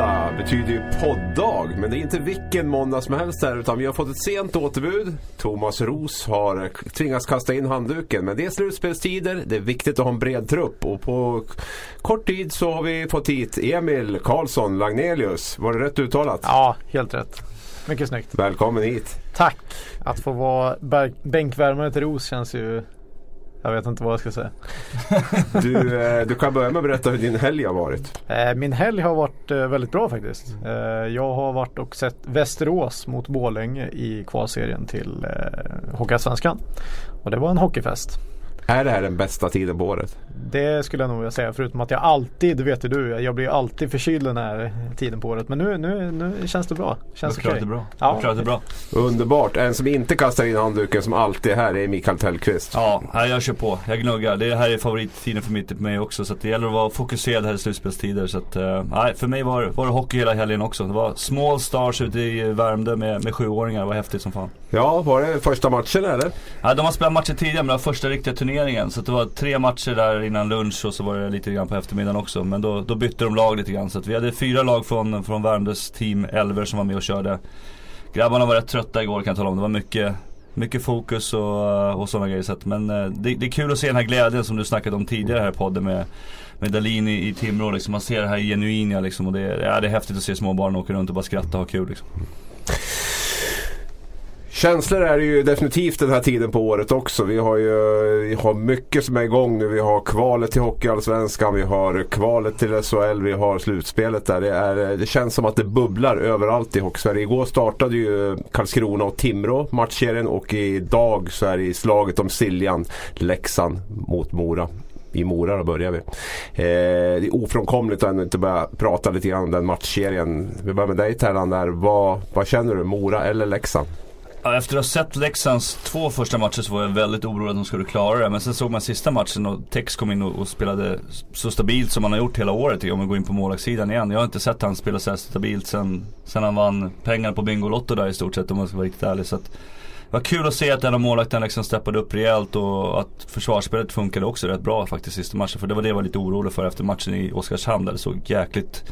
Måndag betyder ju poddag, men det är inte vilken måndag som helst här utan vi har fått ett sent återbud. Thomas Ros har tvingats kasta in handduken, men det är slutspelstider. Det är viktigt att ha en bred trupp och på kort tid så har vi fått hit Emil Karlsson Lagnelius. Var det rätt uttalat? Ja, helt rätt. Mycket snyggt. Välkommen hit. Tack. Att få vara bänkvärmare till Ros känns ju jag vet inte vad jag ska säga. Du, eh, du kan börja med att berätta hur din helg har varit. Eh, min helg har varit eh, väldigt bra faktiskt. Jag har varit och sett Västerås mot Borlänge i kvalserien till Hockeyallsvenskan. Och det var en hockeyfest. Är det här den bästa tiden på året? Det skulle jag nog vilja säga. Förutom att jag alltid, det vet ju du, jag blir alltid förkyld den här tiden på året. Men nu, nu, nu känns det bra. Känns okej. Okay. bra. Ja. det bra. Underbart. En som inte kastar in handduken som alltid är här är Mikael Tellqvist. Ja, jag kör på. Jag gnuggar. Det här är favorittiden för, mitt, för mig också. Så det gäller att vara fokuserad här i slutspelstider. Så att, uh, för mig var, var det hockey hela helgen också. Det var small stars ute i Värmdö med, med sjuåringar. Det var häftigt som fan. Ja, var det första matchen eller? Ja, de har spelat matcher tidigare men det var första riktiga turneringen. Så det var tre matcher där innan lunch och så var det lite grann på eftermiddagen också. Men då, då bytte de lag lite grann. Så vi hade fyra lag från, från Värmdös team Elver som var med och körde. Grabbarna var rätt trötta igår kan jag tala om. Det var mycket, mycket fokus och, och sådana grejer. Så att, men eh, det, det, är kul att se den här glädjen som du snackade om tidigare här i podden med, med Dahlin i, i Timrå. Liksom. Man ser det här genuina liksom. Och det, ja, det är häftigt att se småbarn åka runt och bara skratta och ha kul. Liksom. Känslor är det ju definitivt den här tiden på året också. Vi har ju vi har mycket som är igång nu. Vi har kvalet till Hockeyallsvenskan, vi har kvalet till SHL, vi har slutspelet där. Det, är, det känns som att det bubblar överallt i Hockeysverige. Igår startade ju Karlskrona och Timrå matchserien och idag så är det i slaget om Siljan, Leksand mot Mora i Mora då börjar vi. Eh, det är ofrånkomligt att inte börja prata lite grann om den matchserien. Vi börjar med dig Terran där. Vad, vad känner du? Mora eller Leksand? Efter att ha sett Leksands två första matcher så var jag väldigt orolig att de skulle klara det. Men sen såg man sista matchen och Tex kom in och, och spelade så stabilt som han har gjort hela året. Om vi går in på målvaktssidan igen. Jag har inte sett han spela så här stabilt sen, sen han vann pengar på Bingolotto där i stort sett om man ska vara riktigt ärlig. Så att, det var kul att se att den av målvakten liksom steppade upp rejält och att försvarsspelet funkade också rätt bra faktiskt sista matchen. För det var det jag var lite orolig för efter matchen i Oskarshamn där det såg jäkligt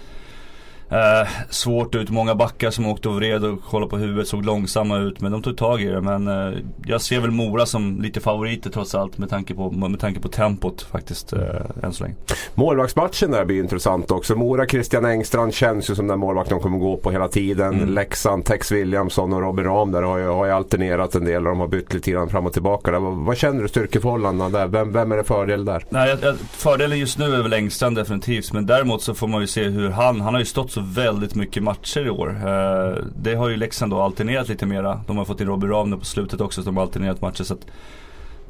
Eh, svårt ut, många backar som åkte och vred och kollade på huvudet, såg långsamma ut. Men de tog tag i det. Men eh, jag ser väl Mora som lite favoriter trots allt med tanke på, med tanke på tempot faktiskt eh, än så länge. Målvaktsmatchen där blir intressant också. Mora, Christian Engstrand känns ju som den målvakt de kommer gå på hela tiden. Mm. Leksand, Tex Williamson och Robin Rahm där har ju, har ju alternerat en del och de har bytt lite grann fram och tillbaka. Där. Vad, vad känner du styrkeförhållandena där? Vem, vem är det fördel där? Nej, jag, jag, fördelen just nu är väl Engstrand definitivt. Men däremot så får man ju se hur han, han har ju stått så väldigt mycket matcher i år. Eh, det har ju Leksand då alternerat lite mera. De har fått in Robin Rahm på slutet också så de har alternerat matcher. Så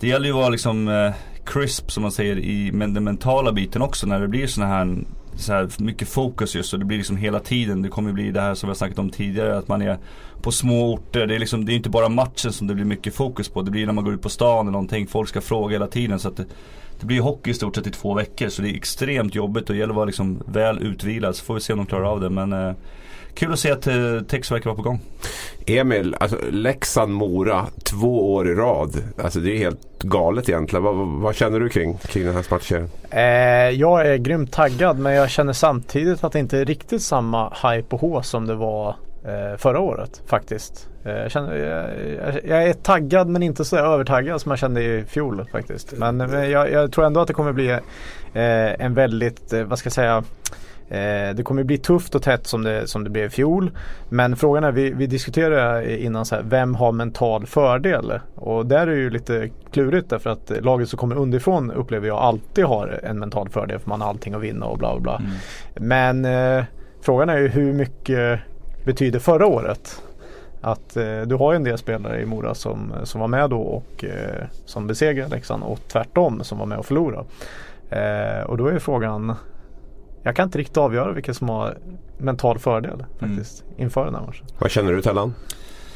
det gäller ju att vara liksom eh, crisp som man säger i den mentala biten också när det blir sådana här så här mycket fokus just och det blir liksom hela tiden. Det kommer bli det här som vi har snackat om tidigare att man är på små orter. Det är liksom, det är inte bara matchen som det blir mycket fokus på. Det blir när man går ut på stan eller någonting. Folk ska fråga hela tiden. Så att det, det blir hockey i stort sett i två veckor så det är extremt jobbigt och det gäller att vara liksom väl utvilad så får vi se om de klarar av det. Men eh, kul att se att eh, Tex verkar vara på gång. Emil, alltså Leksand-Mora två år i rad. Alltså det är helt galet egentligen. Vad, vad känner du kring, kring den här matchen? Eh, jag är grymt taggad men jag känner samtidigt att det inte är riktigt samma hype och hå som det var eh, förra året faktiskt. Eh, jag, känner, jag, jag, är taggad men inte så övertaggad som jag kände i fjol faktiskt. Men jag, jag tror ändå att det kommer bli eh, en väldigt, eh, vad ska jag säga, Eh, det kommer bli tufft och tätt som det, som det blev i fjol. Men frågan är, vi, vi diskuterade innan så här, vem har mental fördel? Och där är det ju lite klurigt därför att laget som kommer underifrån upplever jag alltid har en mental fördel för man har allting att vinna och bla bla bla. Mm. Men eh, frågan är ju hur mycket betyder förra året? Att eh, du har ju en del spelare i Mora som, som var med då och eh, som besegrade Leksand och tvärtom som var med och förlorade. Eh, och då är frågan jag kan inte riktigt avgöra vilken som har mental fördel faktiskt mm. inför den här matchen. Vad känner du Tellan?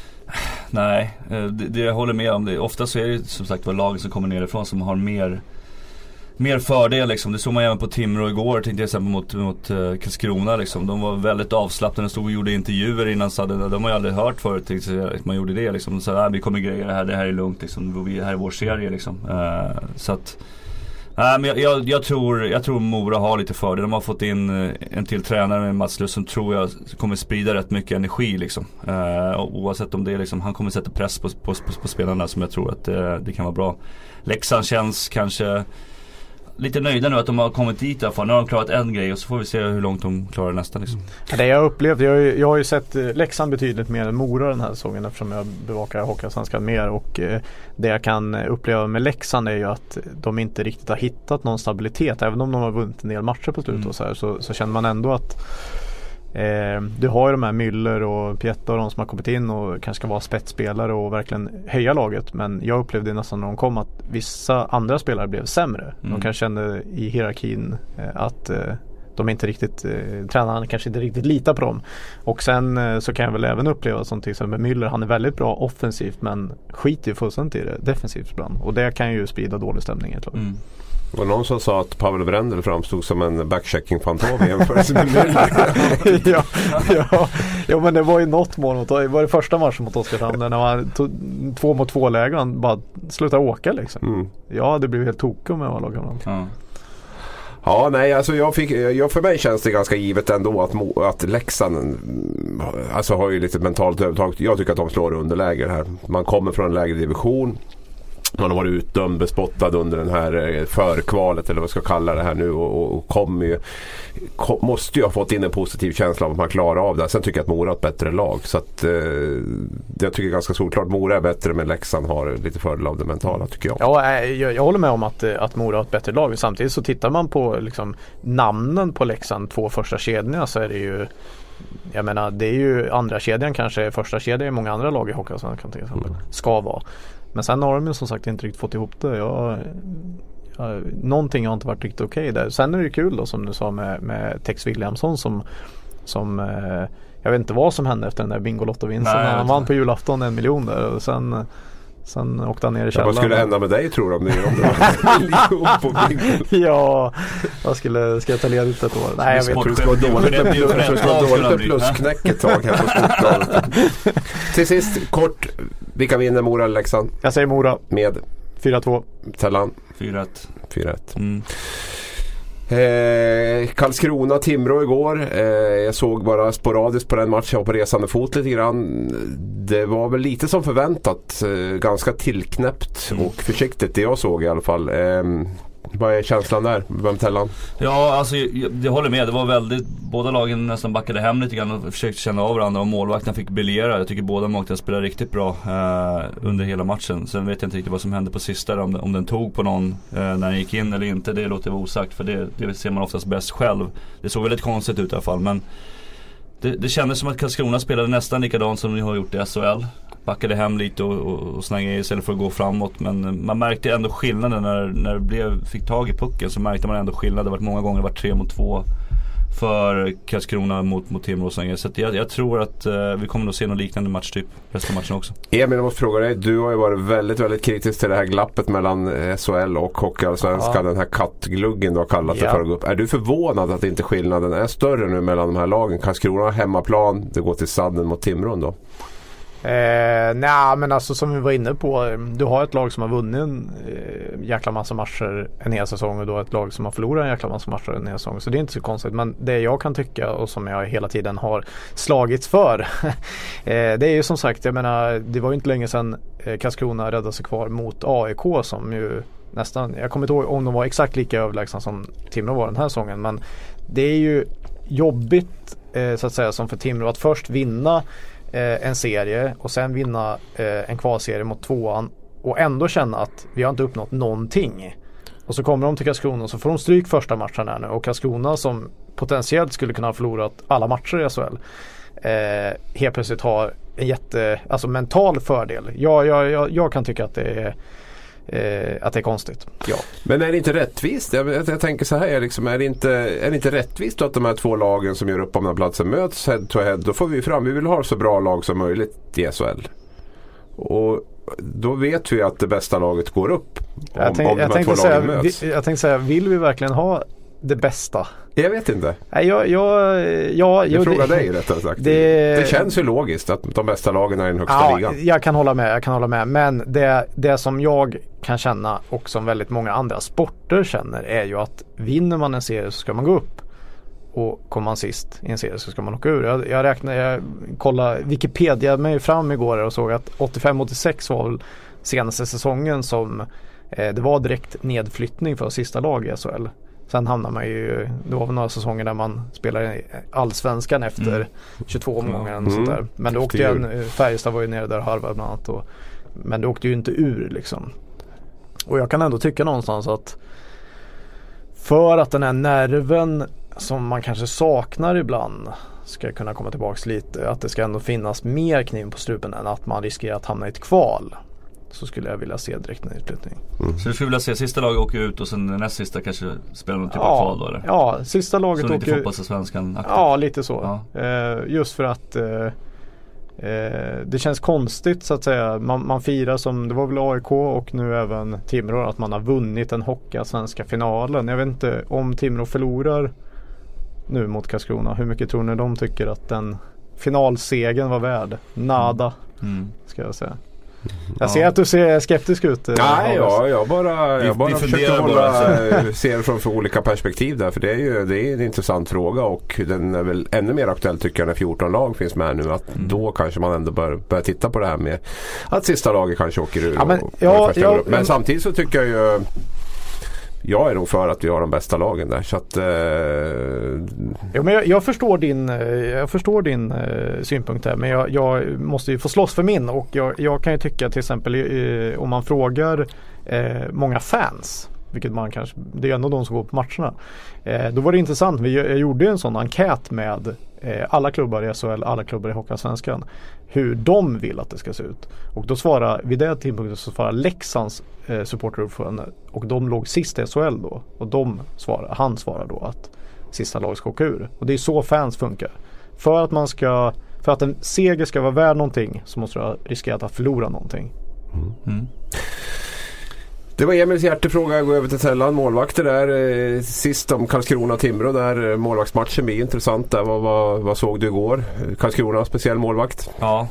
Nej, eh, det, det jag håller med om. Det, ofta så är det som sagt var lagen som kommer nerifrån som har mer mer fördel liksom. Det såg man även på Timrå igår till exempel mot, mot uh, Karlskrona liksom. De var väldigt avslappnade, stod och gjorde intervjuer innan så hade, de har ju aldrig hört förut att man gjorde det liksom. Så här, vi kommer greja det här, det här är lugnt liksom. Det här är vår serie liksom. Uh, så att Nej men jag, jag, jag, tror, jag tror Mora har lite fördel. De har fått in eh, en till tränare med Mats Lust som tror jag kommer sprida rätt mycket energi liksom. Eh, oavsett om det är liksom, han kommer sätta press på, på, på, på spelarna som jag tror att uh, det kan vara bra. Leksand känns kanske lite nöjda nu att de har kommit dit i alla fall. Nu har de klarat en grej och så får vi se hur långt de klarar nästa. Liksom. Det jag har upplevt, jag har, ju, jag har ju sett eh, Leksand betydligt mer än Mora den här säsongen eftersom jag bevakar Hockeyallsvenskan mer. Och eh, det jag kan uppleva med Leksand är ju att de inte riktigt har hittat någon stabilitet. Även om de har vunnit en del matcher på slutet mm. och så, här, så, så känner man ändå att Eh, du har ju de här Müller och Pietta och de som har kommit in och kanske ska vara spetsspelare och verkligen höja laget. Men jag upplevde nästan när de kom att vissa andra spelare blev sämre. Mm. De kanske kände i hierarkin eh, att eh, de inte riktigt, eh, tränaren kanske inte riktigt litar på dem. Och sen eh, så kan jag väl även uppleva som till exempel Müller, han är väldigt bra offensivt men skiter ju fullständigt i det defensivt ibland. Och det kan ju sprida dålig stämning i ett lag. Mm. Det var någon som sa att Pavel Brendel framstod som en backchecking-fantom i jämförelse med Müller. ja, ja, ja, men det var ju något mål mot, det var det första matchen mot Oskarshamn när man tog två mot två lägen bara slutade åka liksom. Mm. Jag hade blivit helt tokig om jag var lagkamrat. Mm. Ja, nej, alltså jag fick, jag, för mig känns det ganska givet ändå att, att Leksand alltså har ju lite mentalt övertag. Jag tycker att de slår underläge här. Man kommer från en lägre division. Man har varit utdömd, bespottad under den här eh, förkvalet eller vad jag ska kalla det här nu och, och kommer ju, kom, måste ju ha fått in en positiv känsla av att man klarar av det. Sen tycker jag att Mora har ett bättre lag. Så att, eh, jag tycker ganska solklart Mora är bättre men Leksand har lite fördel av det mentala tycker jag. Ja, eh, jag, jag håller med om att, eh, att Mora har ett bättre lag. Samtidigt så tittar man på liksom, namnen på Leksand, två första kedjorna så är det ju jag menar det är ju andra kedjan kanske första kedjan i många andra lag i Hockeyallsvenskan till exempel. Mm. Ska vara. Men sen har de ju som sagt inte riktigt fått ihop det. Jag, jag, någonting har inte varit riktigt okej okay där. Sen är det kul då som du sa med, med Tex Williamson som, som eh, jag vet inte vad som hände efter den där Bingolotto-vinsten. Han vann på julafton en miljon där och sen Sen åkte han ner i källaren. Ja, vad skulle hända med dig tror du om, det, om det var ja, vad skulle, ska jag ta ledigt ett år? Nej jag vet inte. Det skulle vara dåligt med plusknäck ett tag här på Sportbladet. Till sist, kort. Vilka vinner Mora eller Leksand? Jag säger Mora. Med? 4-2. Tellan? 4-1. 4-1. Mm. Eh, Karlskrona, Timrå igår. Eh, jag såg bara sporadiskt på den matchen. Jag var på resande fot lite grann. Det var väl lite som förväntat. Eh, ganska tillknäppt mm. och försiktigt det jag såg i alla fall. Ehm, vad är känslan där? Vemtellan? Ja, alltså jag, jag, håller med. Det var väldigt, båda lagen nästan backade hem lite grann och försökte känna av varandra och målvakten fick briljera. Jag tycker båda målvakterna spelade riktigt bra eh, under hela matchen. Sen vet jag inte riktigt vad som hände på sista om, om den tog på någon eh, när den gick in eller inte. Det låter vara osagt för det, det ser man oftast bäst själv. Det såg väldigt konstigt ut i alla fall. Men det, det kändes som att Karlskrona spelade nästan likadant som de har gjort i SHL backade hem lite och, och, och snaggade istället för att gå framåt. Men man märkte ändå skillnaden när, när det blev, fick tag i pucken så märkte man ändå skillnad. Det var många gånger det var tre mot två för Karlskrona mot, mot Timrå Så jag, jag, tror att uh, vi kommer att se någon liknande matchtyp resten av matchen också. Emil, jag måste fråga dig. Du har ju varit väldigt, väldigt kritisk till det här glappet mellan SHL och Hockeyallsvenskan. Ja. Den här kattgluggen du har kallat det ja. för att gå upp. Är du förvånad att inte skillnaden är större nu mellan de här lagen? Karlskrona har hemmaplan, det går till sadden mot Timrå då. Eh, Nej men alltså som vi var inne på. Du har ett lag som har vunnit en eh, jäkla massa matcher en hel säsong och då ett lag som har förlorat en jäkla massa matcher en hel säsong. Så det är inte så konstigt. Men det jag kan tycka och som jag hela tiden har slagits för. eh, det är ju som sagt, jag menar det var ju inte länge sedan eh, Karlskrona räddade sig kvar mot AIK som ju nästan, jag kommer inte ihåg om de var exakt lika överlägsna som Timrå var den här säsongen. Men det är ju jobbigt eh, så att säga som för Timrå att först vinna eh, en serie och sen vinna eh, en kvalserie mot tvåan och ändå känna att vi har inte uppnått någonting. Och så kommer de till Karlskrona och så får de stryk första matchen här nu och Karlskrona som potentiellt skulle kunna ha förlorat alla matcher i SHL eh, helt plötsligt har en jätte, alltså mental fördel. Jag, jag, jag, jag kan tycka att det är eh, att det är konstigt. Ja. Men är det inte rättvist? Jag, jag, jag tänker så här, liksom, är, det inte, är det inte rättvist att de här två lagen som gör upp om den här platsen möts head to head? Då får vi fram, vi vill ha så bra lag som möjligt i SHL. Och då vet vi att det bästa laget går upp. Om, jag tänk, om de här två säga, lagen möts. Vi, jag tänkte säga, vill vi verkligen ha det bästa? Jag vet inte. Nej, jag, jag, jag, jag frågar dig rättare sagt. Det, det, känns ju logiskt att de bästa lagen är i den högsta ja, ligan. Jag kan hålla med. Jag kan hålla med. Men det, det som jag kan känna och som väldigt många andra sporter känner är ju att vinner man en serie så ska man gå upp. Och kommer man sist i en serie så ska man åka ur. Jag, jag räknar, jag kollade Wikipedia mig fram igår och såg att 85-86 var väl senaste säsongen som eh, det var direkt nedflyttning för sista lag i SHL. Sen hamnar man ju, det var väl några säsonger där man spelade allsvenskan efter mm. 22 omgångar. Mm. Sånt där. Men då åkte ju en, Färjestad var ju nere där och harvade bland annat. Och, men det åkte ju inte ur liksom. Och jag kan ändå tycka någonstans att för att den här nerven som man kanske saknar ibland ska kunna komma tillbaks lite. Att det ska ändå finnas mer kniv på strupen än att man riskerar att hamna i ett kval så skulle jag vilja se direkt nedflyttning. Mm. Så du skulle vilja se sista laget åka ut och sen näst sista kanske spela någon typ ja, av kval då eller? Ja, sista laget åker ut. Som lite fotbollsallsvenskan Ja, lite så. Ja. Eh, just för att eh, eh, det känns konstigt så att säga. Man, man, firar som, det var väl AIK och nu även Timrå att man har vunnit en svenska finalen. Jag vet inte om Timrå förlorar nu mot Karlskrona. Hur mycket tror ni de tycker att den finalsegen var värd? Nada, mm. ska jag säga. Jag ser att du ser skeptisk ut. Eh, Nej, ja, jag bara, jag bara försöker hålla, eh, se det från för olika perspektiv där. För det är ju det är en intressant fråga och den är väl ännu mer aktuell tycker jag när 14 lag finns med nu. Att mm. Då kanske man ändå bör börja titta på det här med att sista laget kanske åker ur. Ja, men, och, ja, ja, men samtidigt så tycker jag ju jag är nog för att vi har de bästa lagen där. Så att, eh... ja, men jag, jag, förstår din, eh, jag förstår din eh, synpunkt här men jag, jag, måste ju få slåss för min och jag, jag kan ju tycka till exempel eh, om man frågar eh, många fans vilket man kanske, det är ändå de som går på matcherna. Eh, då var det intressant, vi, jag gjorde en sån enkät med eh, alla klubbar i SHL, alla klubbar i Hockeyallsvenskan. Hur de vill att det ska se ut. Och då svarade, vid det tidpunkten så svarade Leksands eh, supporterordförande och de låg sist i SHL då. Och de svarade, han svarade då att sista laget ska åka ur. Och det är så fans funkar. För att man ska, för att en seger ska vara värd någonting så måste du riskera att förlora någonting. Mm. Mm. Det var Emils hjärtefråga. Jag går över till Tellan. Målvakter där. Eh, sist om Karlskrona-Timrå där. Eh, målvaktsmatchen blir intressant där. Vad, vad, vad såg du igår? Karlskrona, speciell målvakt. Ja,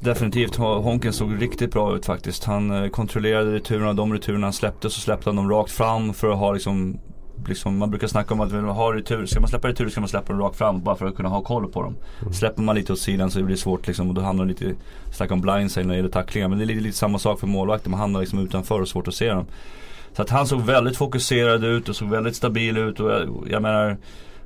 Definitivt. Honken såg riktigt bra ut faktiskt. Han eh, kontrollerade returerna. De returerna han släppte så släppte han dem rakt fram för att ha liksom liksom, man brukar snacka om att vill man ha retur, ska man släppa retur ska man släppa dem rakt fram bara för att kunna ha koll på dem. Mm. Släpper man lite åt sidan så blir det svårt liksom och då hamnar det lite, snacka om blindside när det gäller tacklingar. Men det är lite, lite samma sak för målvakter, man hamnar liksom utanför och svårt att se dem. Så att han såg väldigt fokuserad ut och såg väldigt stabil ut och jag, jag menar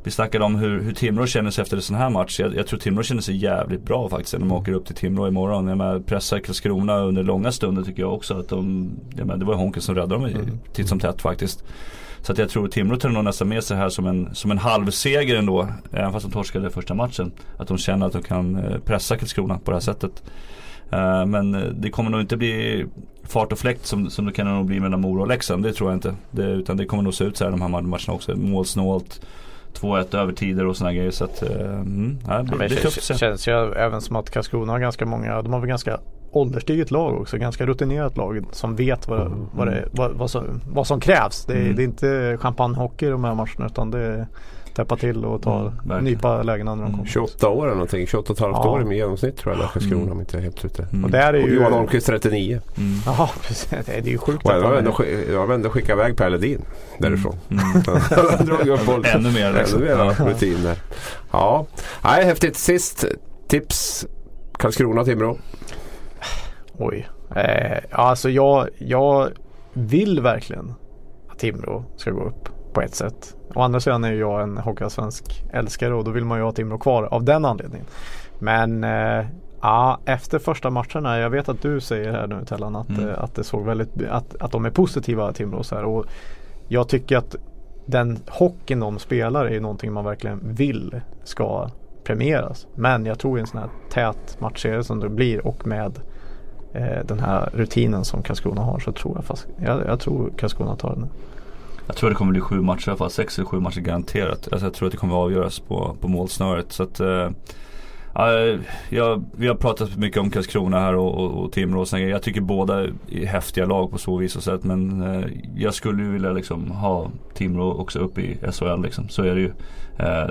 vi snackade om hur, hur Timrå känner sig efter en sån här match. Jag, jag tror Timrå känner sig jävligt bra faktiskt när de åker upp till Timrå imorgon. Jag menar, pressar Karlskrona under långa stunder tycker jag också. Att de, jag menar, det var Honken som räddade dem mm. titt som tätt faktiskt. Så att jag tror Timrå tar nog nästan med sig här som en, som en halvseger ändå. Även fast de torskade första matchen. Att de känner att de kan eh, pressa Karlskrona på det här sättet. Uh, men eh, det kommer nog inte bli fart och fläkt som, som det kan nog bli mellan Mora och Leksand. Det tror jag inte. Det, utan det kommer nog se ut så här de här matcherna också. Målsnålt. 2-1 övertider och sådana grejer. Så att, mm, det, är tufft. Känns ju även som att Karlskrona har ganska många, de har väl ganska ålderstiget lag också. Ganska rutinerat lag som vet vad, mm. vad, det, vad, vad, som, vad som krävs. Det, mm. det är inte champagnehockey i de här matcherna utan det är täppa till och ta mm, nypa lägena när de kommer. 28 år eller någonting. 28 och ja. år i genomsnitt tror jag. Karlskrona mm. om inte är helt ute. Mm. Och, där är ju... och Johan Holmqvist 39. Mm. Jaha precis. Det är ju sjukt. Och jag har ändå, jag ändå skickat iväg Per Ledin därifrån. Mm. mm. Ännu mer. Liksom. Ännu mer ja. rutin där. Ja, Nej, häftigt. Sist tips. Karlskrona-Timrå. Oj. Eh, alltså jag, jag vill verkligen att Timrå ska gå upp på ett sätt. Å andra sidan är jag en Hockeyallsvensk älskare och då vill man ju ha Timrå kvar av den anledningen. Men eh, ja, efter första matcherna, jag vet att du säger här nu Tellan att, mm. Eh, att det såg väldigt, att, att de är positiva Timrå så här. Och jag tycker att den hockeyn de spelar är ju någonting man verkligen vill ska premieras. Men jag tror i en sån här tät matchserie som det blir och med Eh, den här rutinen som Karlskrona har så tror jag fast, jag, jag tror Karlskrona tar den. Jag tror det kommer bli sju matcher i alla fall, sex eller sju matcher garanterat. Alltså jag tror att det kommer att avgöras på, på målsnöret. Så att, eh, jag, vi har pratat mycket om Karlskrona här och, och, och Timrå och sådär. Jag tycker båda är häftiga lag på så vis och sätt. Men eh, jag skulle ju vilja liksom ha Timrå också upp i SHL liksom. Så är det ju. Eh,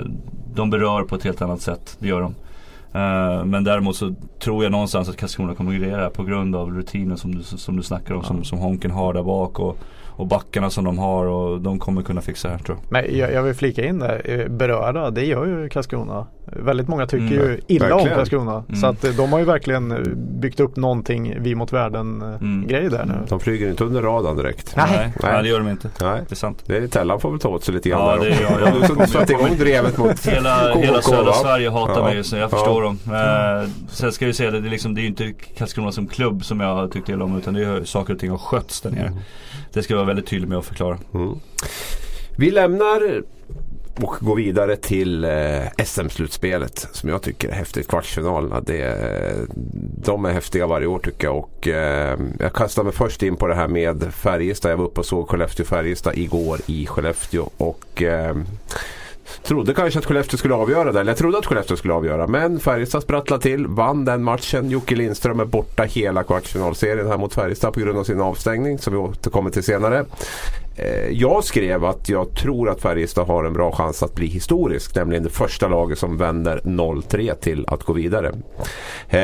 de berör på ett helt annat sätt, det gör de. Uh, men däremot så tror jag någonstans att Karlskrona kommer att greja på grund av rutinen som du, som du snackar om. Ja. Som, som Honken har där bak. Och, och backarna som de har och de kommer kunna fixa det här tror jag. Men jag, jag vill flika in där, eh, berörda det gör ju Karlskrona. Väldigt många tycker mm. ju illa verkligen. om Karlskrona. Mm. Så att eh, de har ju verkligen eh, byggt upp någonting vi mot världen mm. grej där nu. De flyger inte under radarn direkt. Nej. Nej. Nej, det gör de inte. Nej. Det är sant. Det är Tellan får väl ta åt sig lite grann ja, där. Det, ja, ja. Du som satte igång drevet mot Hela, hela södra Sverige hatar ja. mig just nu, jag förstår ja. dem. Eh, sen ska vi säga det, det är, liksom, det är ju inte Karlskrona som klubb som jag har tyckt illa om utan det är saker och ting har skötts där nere. Det ska jag vara väldigt tydlig med att förklara. Mm. Vi lämnar och går vidare till eh, SM-slutspelet som jag tycker är häftigt. Kvartsfinalerna. Det, de är häftiga varje år tycker jag. Och, eh, jag kastar mig först in på det här med Färjestad. Jag var uppe och såg Skellefteå-Färjestad igår i Skellefteå. Och, eh, Trodde kanske att Skellefteå skulle avgöra det. Eller jag trodde att Skellefteå skulle avgöra. Men Färjestad sprattlade till. Vann den matchen. Jocke Lindström är borta hela kvartsfinalserien här mot Färjestad på grund av sin avstängning. Som vi återkommer till senare. Eh, jag skrev att jag tror att Färjestad har en bra chans att bli historisk. Nämligen det första laget som vänder 0-3 till att gå vidare. Eh,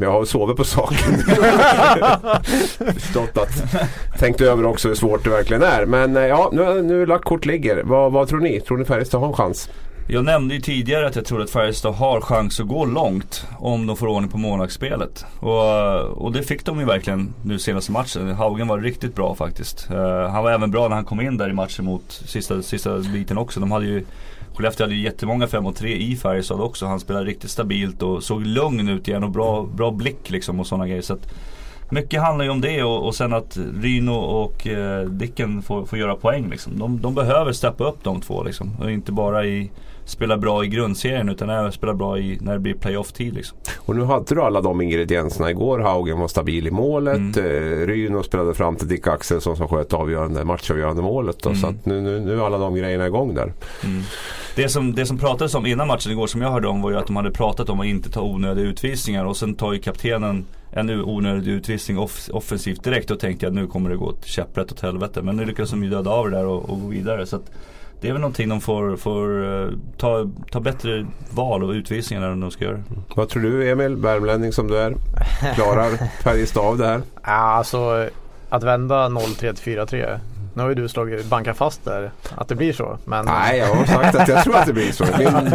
jag har sovit på saken. Förstått att tänkt över också hur svårt det verkligen är. Men eh, ja, nu, nu lagt kort ligger. Vad, vad tror ni? Tror ni Färjestad har en chans? Jag nämnde ju tidigare att jag tror att Färjestad har chans att gå långt om de får ordning på målvaktsspelet. Och, och det fick de ju verkligen nu senaste matchen. Haugen var riktigt bra faktiskt. Uh, han var även bra när han kom in där i matchen mot sista, sista biten också. De hade ju Skellefteå hade ju jättemånga 5 mot 3 i Färjestad också. Han spelade riktigt stabilt och såg lugn ut igen och bra, bra blick liksom och sådana grejer. Så att, mycket handlar ju om det och, och sen att Ryno och eh, Dicken får, får göra poäng. Liksom. De, de behöver steppa upp de två liksom. Och inte bara i spela bra i grundserien utan även spela bra i, när det blir playoff-tid. Liksom. Och nu hade du alla de ingredienserna igår. Haugen var stabil i målet. Mm. Eh, Ryno spelade fram till Dick Axelsson som sköt avgörande, matchavgörande målet. Då, mm. Så nu, nu, nu är alla de grejerna igång där. Mm. Det, som, det som pratades om innan matchen igår som jag hörde om var ju att de hade pratat om att inte ta onödiga utvisningar och sen tar ju kaptenen en onödig utvisning off offensivt direkt och tänkte jag att nu kommer det gå käpprätt åt helvete. Men nu lyckas de ju döda av det där och, och gå vidare. Så att, det är väl någonting de får, får uh, ta, ta bättre val och utvisningar än de ska göra. Vad tror du Emil, värmlänning som du är? Klarar Färjestad av det här? Ja, alltså att vända 0-3 till 4-3 nu har ju du slagit, bankat fast där att det blir så. Men... Nej, jag har sagt att jag tror att det blir så.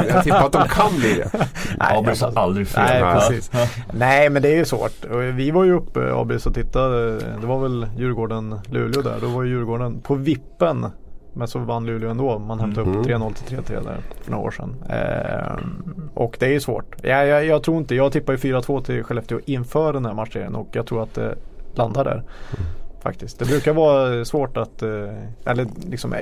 Jag tippar att de kan bli det. Abris har aldrig fel. Nej, precis. Nej, men det är ju svårt. Vi var ju uppe Abris och tittade. Det var väl Djurgården-Luleå där. Då var ju Djurgården på vippen men så vann Luleå ändå. Man hämtade mm. upp 3-0 till 3-3 där för några år sedan. Eh, och det är ju svårt. Jag, jag, jag, tror inte, jag tippar ju 4-2 till Skellefteå inför den här matchen och jag tror att det landar där. Mm. Faktiskt. Det brukar vara svårt att, eh, eller liksom, eh,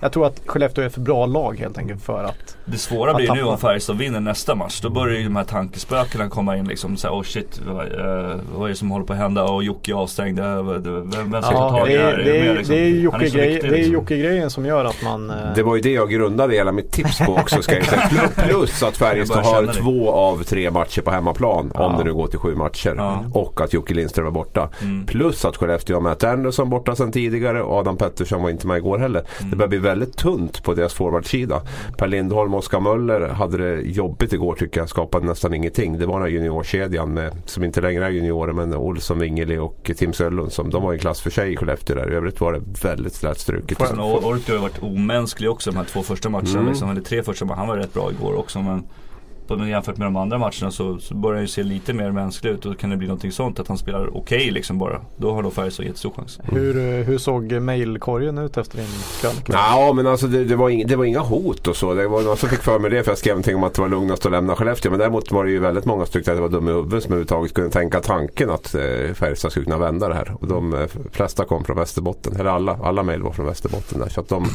jag tror att Skellefteå är för bra lag helt enkelt för att Det svåra blir nu om Färjestad vinner nästa match. Då börjar ju de här tankespökena komma in liksom. Så oh shit, vad, uh, vad är det som håller på att hända? Och Jocke är avstängd. Vem, vem ska ja, ta tag i det här? Det är, liksom, det är Jocke-grejen liksom. Jocke som gör att man. Det var ju det jag grundade hela mitt tips på också ska jag säga. Plus att Färjestad har två av tre matcher på hemmaplan. Ja. Om det nu går till sju matcher. Ja. Och att Jocke Lindström är borta. Mm. Plus att Skellefteå jag har Matt Anderson borta sedan tidigare och Adam Pettersson var inte med igår heller. Mm. Det börjar bli väldigt tunt på deras forwardsida. Per Lindholm och Oskar Möller hade det jobbigt igår tycker jag. Skapade nästan ingenting. Det var den här juniorkedjan med, som inte längre är juniorer men Olsson, Wingeli och Tim Söllund som de var en klass för sig i Skellefteå där. I övrigt var det väldigt slätstruket. Ortio har varit omänsklig också de här två första matcherna. Mm. Liksom, eller tre första matcherna. Han var rätt bra igår också men på, jämfört med de andra matcherna så, så börjar han ju se lite mer mänsklig ut. Och då kan det bli någonting sånt att han spelar okej okay liksom bara. Då har då Färjestad jättestor chans. Hur, eh, hur såg mailkorgen ut efter din krönika? Ja men alltså det, det, var inga, det var inga hot och så. Det var någon som fick för mig det för jag skrev någonting om att det var lugnast att lämna Skellefteå. Men däremot var det ju väldigt många som tyckte att det var dum i huvudet som överhuvudtaget kunde tänka tanken att eh, Färjestad skulle kunna vända det här. Och de eh, flesta kom från Västerbotten. Eller alla, alla mejl var från Västerbotten. Där. Så att de,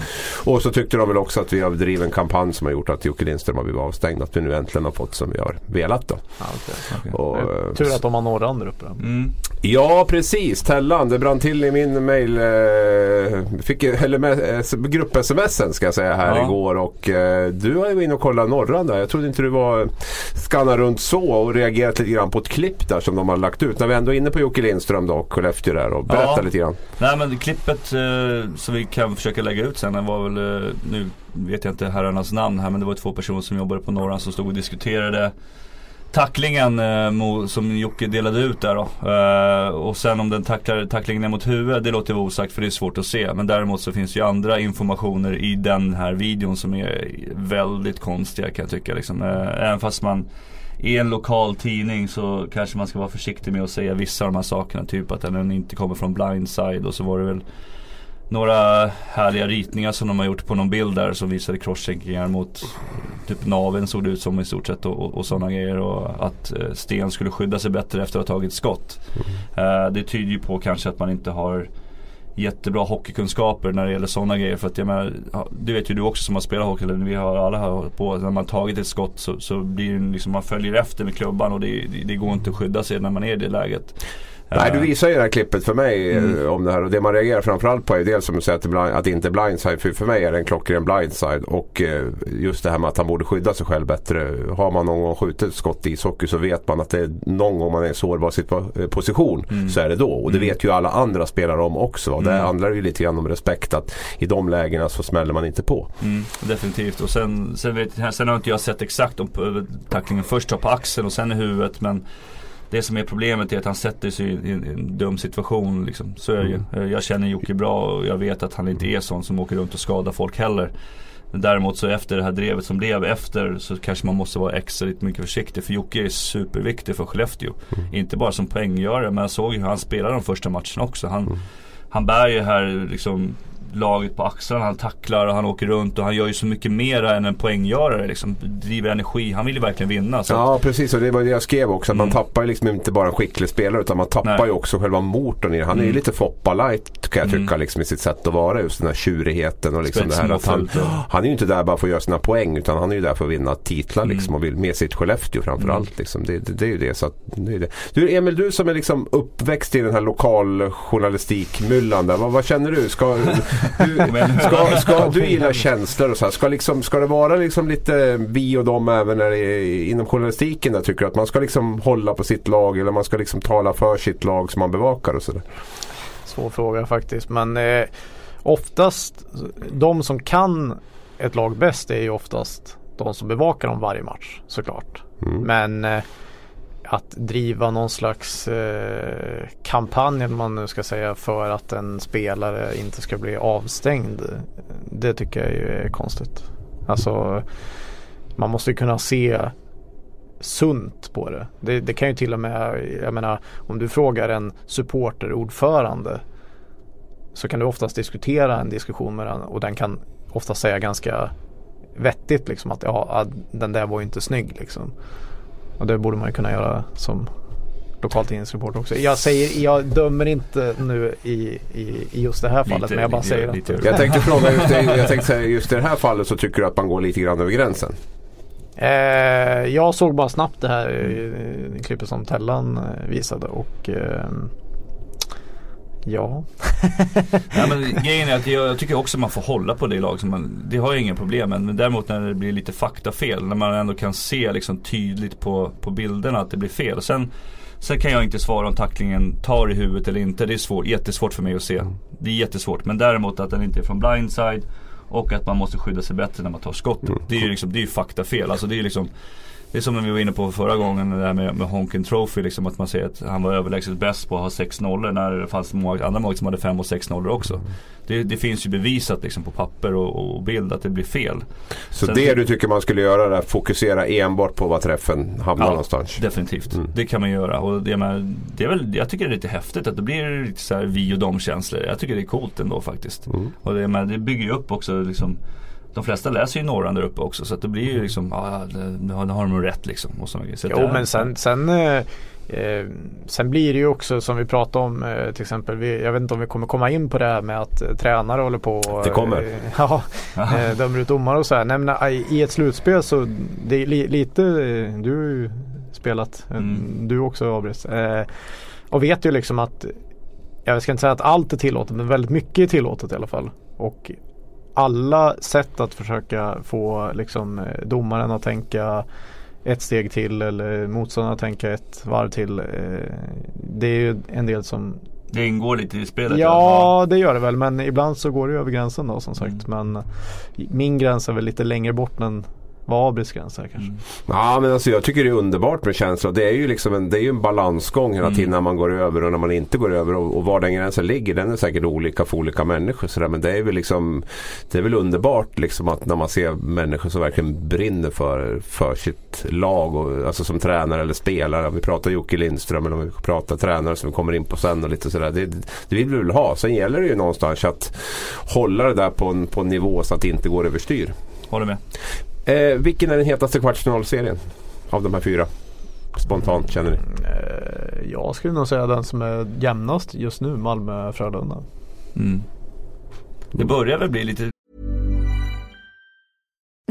och så tyckte de väl också att vi har drivit en kampanj som har gjort att Jocke Lindström har blivit avstängd. Att vi nu äntligen har fått som vi har velat då. Ja, okay, okay. Och, eh, Tur att de har några andra uppe. Mm. Ja precis, Tellan. Det brann till i min mail. Eh, fick, eller med, eh, grupp-smsen ska jag säga här ja. igår. Och eh, du har ju varit inne och kollat norran där. Jag trodde inte du var skanna runt så och reagerat lite grann på ett klipp där som de har lagt ut. När vi ändå är inne på Jocke Lindström då och Skellefteå där och berätta ja. lite grann. Nej men klippet eh, som vi kan försöka lägga ut sen var väl nu vet jag inte herrarnas namn här men det var två personer som jobbade på Norran som stod och diskuterade tacklingen eh, som Jocke delade ut där då. Eh, och sen om den tacklar, tacklingen är mot huvudet, det låter osagt för det är svårt att se. Men däremot så finns ju andra informationer i den här videon som är väldigt konstiga kan jag tycka. Liksom. Eh, även fast man i en lokal tidning så kanske man ska vara försiktig med att säga vissa av de här sakerna. Typ att den inte kommer från blindside och så var det väl några härliga ritningar som de har gjort på någon bild där som visade crosscheckingar mot typ naven såg det ut som i stort sett och, och, sådana grejer och att eh, Sten skulle skydda sig bättre efter att ha tagit skott. Mm. Eh, det tyder ju på kanske att man inte har jättebra hockeykunskaper när det gäller sådana grejer. För att jag menar, det vet ju du också som har spelat hockey, eller vi har alla här på, när man tagit ett skott så, så blir det liksom, man följer efter med klubban och det, det, det går inte att skydda sig när man är i det läget. Nej, du visar ju det här klippet för mig eh, mm. om det här och det man reagerar framförallt på är dels som du säger att det, blind, att det inte är blindside. För, för mig är det en klockren blindside och eh, just det här med att han borde skydda sig själv bättre. Har man någon gång skjutit skott i ishockey så vet man att det är någon gång man är i en sårbar eh, position mm. så är det då. Och det mm. vet ju alla andra spelare om också. Och det mm. handlar ju lite grann om respekt att i de lägena så smäller man inte på. Mm, definitivt och sen, sen, vet, sen har inte jag sett exakt om tacklingen först tar på axeln och sen i huvudet men det som är problemet är att han sätter sig i en, dum situation. Liksom. Så är mm. jag. jag känner Jocke bra och jag vet att han inte är sån som åker runt och skadar folk heller. Däremot så efter det här drevet som blev efter så kanske man måste vara extra lite mycket försiktig. För Jocke är superviktig för Skellefteå. Mm. Inte bara som poänggörare men jag såg ju hur han spelade de första matcherna också. Han, mm. han bär ju här liksom laget på axlarna. Han tacklar och han åker runt och han gör ju så mycket mer än en poänggörare. Liksom, driver energi. Han vill ju verkligen vinna. ja precis och det var det jag skrev också. Mm. Man tappar ju liksom inte bara en skicklig spelare utan man tappar Nej. ju också själva motorn i det. Han mm. är ju lite Foppa light kan jag tycka mm. liksom, i sitt sätt att vara. Just den här tjurigheten och liksom det här att han, han är ju inte där bara för att göra sina poäng utan han är ju där för att vinna titlar mm. liksom, och vill med sitt Skellefteå framförallt. Mm. Liksom. Det, det, det, är ju det. Så att, det är det. Du Emil, du som är liksom uppväxt i den här lokaljournalistikmyllan. Vad, vad känner du? Ska, du Ska, ska, du gillar känslor och så här. Ska, liksom, ska det vara liksom lite vi och dem även när det är inom journalistiken? Där, tycker du att man ska liksom hålla på sitt lag eller man ska liksom tala för sitt lag som man bevakar och sådär? Svår fråga faktiskt men eh, oftast de som kan ett lag bäst är ju oftast de som bevakar dem varje match såklart. Mm. Men eh, att driva någon slags eh, kampanj eller man nu ska säga för att en spelare inte ska bli avstängd. Det tycker jag ju är konstigt. Alltså man måste kunna se sunt på det. det. det. kan ju till och med, jag menar om du frågar en supporterordförande så kan du oftast diskutera en diskussion med den och den kan ofta säga ganska vettigt liksom att ja, den där var ju inte snygg liksom. Och det borde man ju kunna göra som lokaltidningsreporter också. Jag, säger, jag dömer inte nu i, i, i just det här fallet lite, men jag bara lite, säger lite, att... Jag tänkte fråga just, jag tänkte säga just i det här fallet så tycker du att man går lite grann över gränsen? Eh, jag såg bara snabbt det här mm. klippet som Tellan eh, visade och eh, Ja. ja men grejen är att jag, jag, tycker också man får hålla på det lag som man, det har jag inga problem med. Men däremot när det blir lite faktafel, när man ändå kan se liksom tydligt på, på bilderna att det blir fel. Sen, sen kan jag inte svara om tacklingen tar i huvudet eller inte. Det är svår, jättesvårt för mig att se. Det är jättesvårt. Men däremot att den inte är från blindside och att man måste skydda sig bättre när man tar skottet. Mm. Det är ju liksom, det är faktafel. Alltså det är liksom det är som när vi var inne på förra gången det där med, med Honken Trophy liksom att man säger att han var överlägset bäst på att ha 6 nollor när det fanns många andra mål som hade 5 och 6 nollor också. Det, det, finns ju bevisat liksom på papper och, och, bild att det blir fel. Så Sen, det du tycker man skulle göra är att fokusera enbart på vad träffen hamnar ja, någonstans? definitivt. Mm. Det kan man göra. Och det, med, det är väl, jag tycker det är lite häftigt att det blir lite så vi och dom känslor. Jag tycker det är coolt ändå faktiskt. Mm. Och det, med, det bygger ju upp också liksom de flesta läser ju norran där uppe också så att det blir ju liksom, ja det, har de rätt liksom. Och så så jo men sen, sen, eh, eh, sen blir det ju också som vi pratade om eh, till exempel, vi, jag vet inte om vi kommer komma in på det här med att eh, tränare håller på Det kommer. Eh, ja, dömer ut domare och så här. Nej, men, I ett slutspel så det är li, lite, du har ju spelat, mm. du också Abris. och vet ju liksom att jag ska inte säga att allt är tillåtet men väldigt mycket är tillåtet i alla fall. Och alla sätt att försöka få liksom, eh, domaren att tänka ett steg till eller motståndaren att tänka ett varv till. Eh, det är ju en del som det ingår lite i spelet? Ja, det gör det väl. Men ibland så går det över gränsen då som sagt. Mm. Men min gräns är väl lite längre bort än Vad Abris gräns är kanske. Mm. Ja men alltså jag tycker det är underbart med känsla. Det är ju liksom en, det är ju en balansgång hela tiden mm. när man går över och när man inte går över. Och, och var den gränsen ligger den är säkert olika för olika människor. Så där. Men det är väl liksom Det är väl underbart liksom att när man ser människor som verkligen brinner för, för sitt lag. Och, alltså som tränare eller spelare. Om vi pratar Jocke Lindström eller om vi pratar tränare som vi kommer in på sen och lite sådär. Det, det vill vi väl ha. Sen gäller det ju någonstans att hålla det där på en, på en nivå så att det inte går överstyr. Håller med. Eh, vilken är den hetaste kvartsfinalserien av de här fyra? Spontant känner ni? Eh, jag skulle nog säga den som är jämnast just nu, Malmö-Frölunda. Mm. Det börjar väl bli lite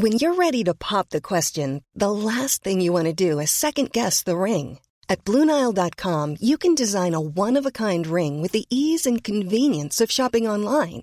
When you're ready to pop the question, the last thing you want to do is second guess the ring. At BlueNile.com you can design a one-of-a-kind ring with the ease and convenience of shopping online.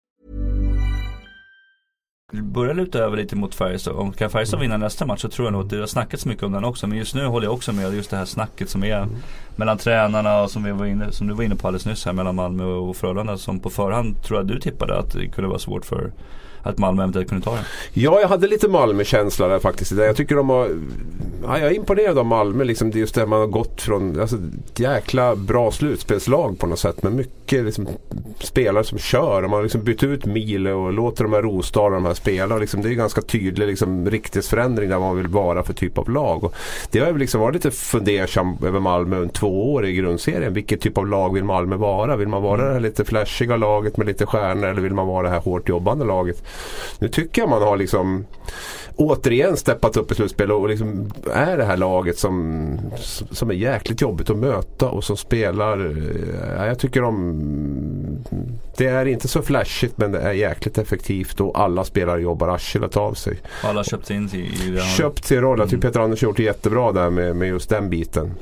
Börjar luta över lite mot Färjestad. Om kan Färjestad vinna nästa match så tror jag nog att det har snackats mycket om den också. Men just nu håller jag också med just det här snacket som är mm. mellan tränarna och som, vi var inne, som du var inne på alldeles nyss här mellan Malmö och Frölunda. Som på förhand tror jag du tippade att det kunde vara svårt för att Malmö eventuellt kunde ta den. Ja, jag hade lite Malmö-känsla där faktiskt. Jag tycker de har... Ja, jag är imponerad av Malmö. Liksom, just det man har gått från alltså, ett jäkla bra slutspelslag på något sätt. Med mycket liksom, spelare som kör. Man har liksom bytt ut Mile och låter de här Rosdahl de här spela. Liksom, det är ganska tydlig liksom, riktighetsförändring där man vill vara för typ av lag. Och det har liksom varit lite fundersam över Malmö under två år i grundserien. Vilket typ av lag vill Malmö vara? Vill man vara det här lite flashiga laget med lite stjärnor eller vill man vara det här hårt jobbande laget? Nu tycker jag man har liksom återigen steppat upp i slutspel och liksom är det här laget som, som är jäkligt jobbigt att möta och som spelar. Eh, jag tycker de Det är inte så flashigt men det är jäkligt effektivt och alla spelare jobbar arslet av sig. Alla köpt in sig i det. Köpt sin roll. Jag tycker mm. Peter Andersson gjort det jättebra där med, med just den biten.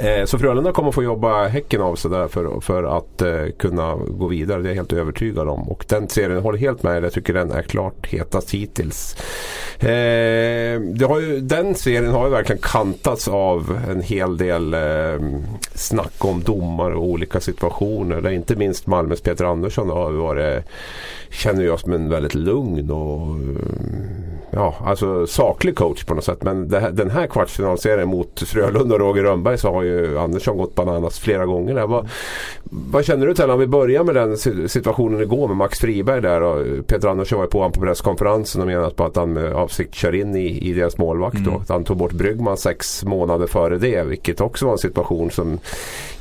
Eh, så Frölunda kommer få jobba häcken av sig där för, för att eh, kunna gå vidare. Det är jag helt övertygad om. Och den serien håller helt med. Jag tycker den är klart hetast hittills. Eh, det har ju, den serien har ju verkligen kantats av en hel del eh, snack om domar och olika situationer. Där inte minst Malmös Peter Andersson har varit, känner jag som en väldigt lugn och eh, ja, alltså saklig coach på något sätt. Men här, den här kvartsfinalserien mot Frölunda och Roger Rönnberg så har ju Andersson gått bananas flera gånger. Där. Vad, vad känner du till om vi börjar med den situationen igår med Max Friberg där. Och Peter Andersson var ju på honom på presskonferensen och menade på att han med avsikt kör in i, i deras målvakt. Mm. Då. Att han tog bort Bryggman sex månader före det. Vilket också var en situation som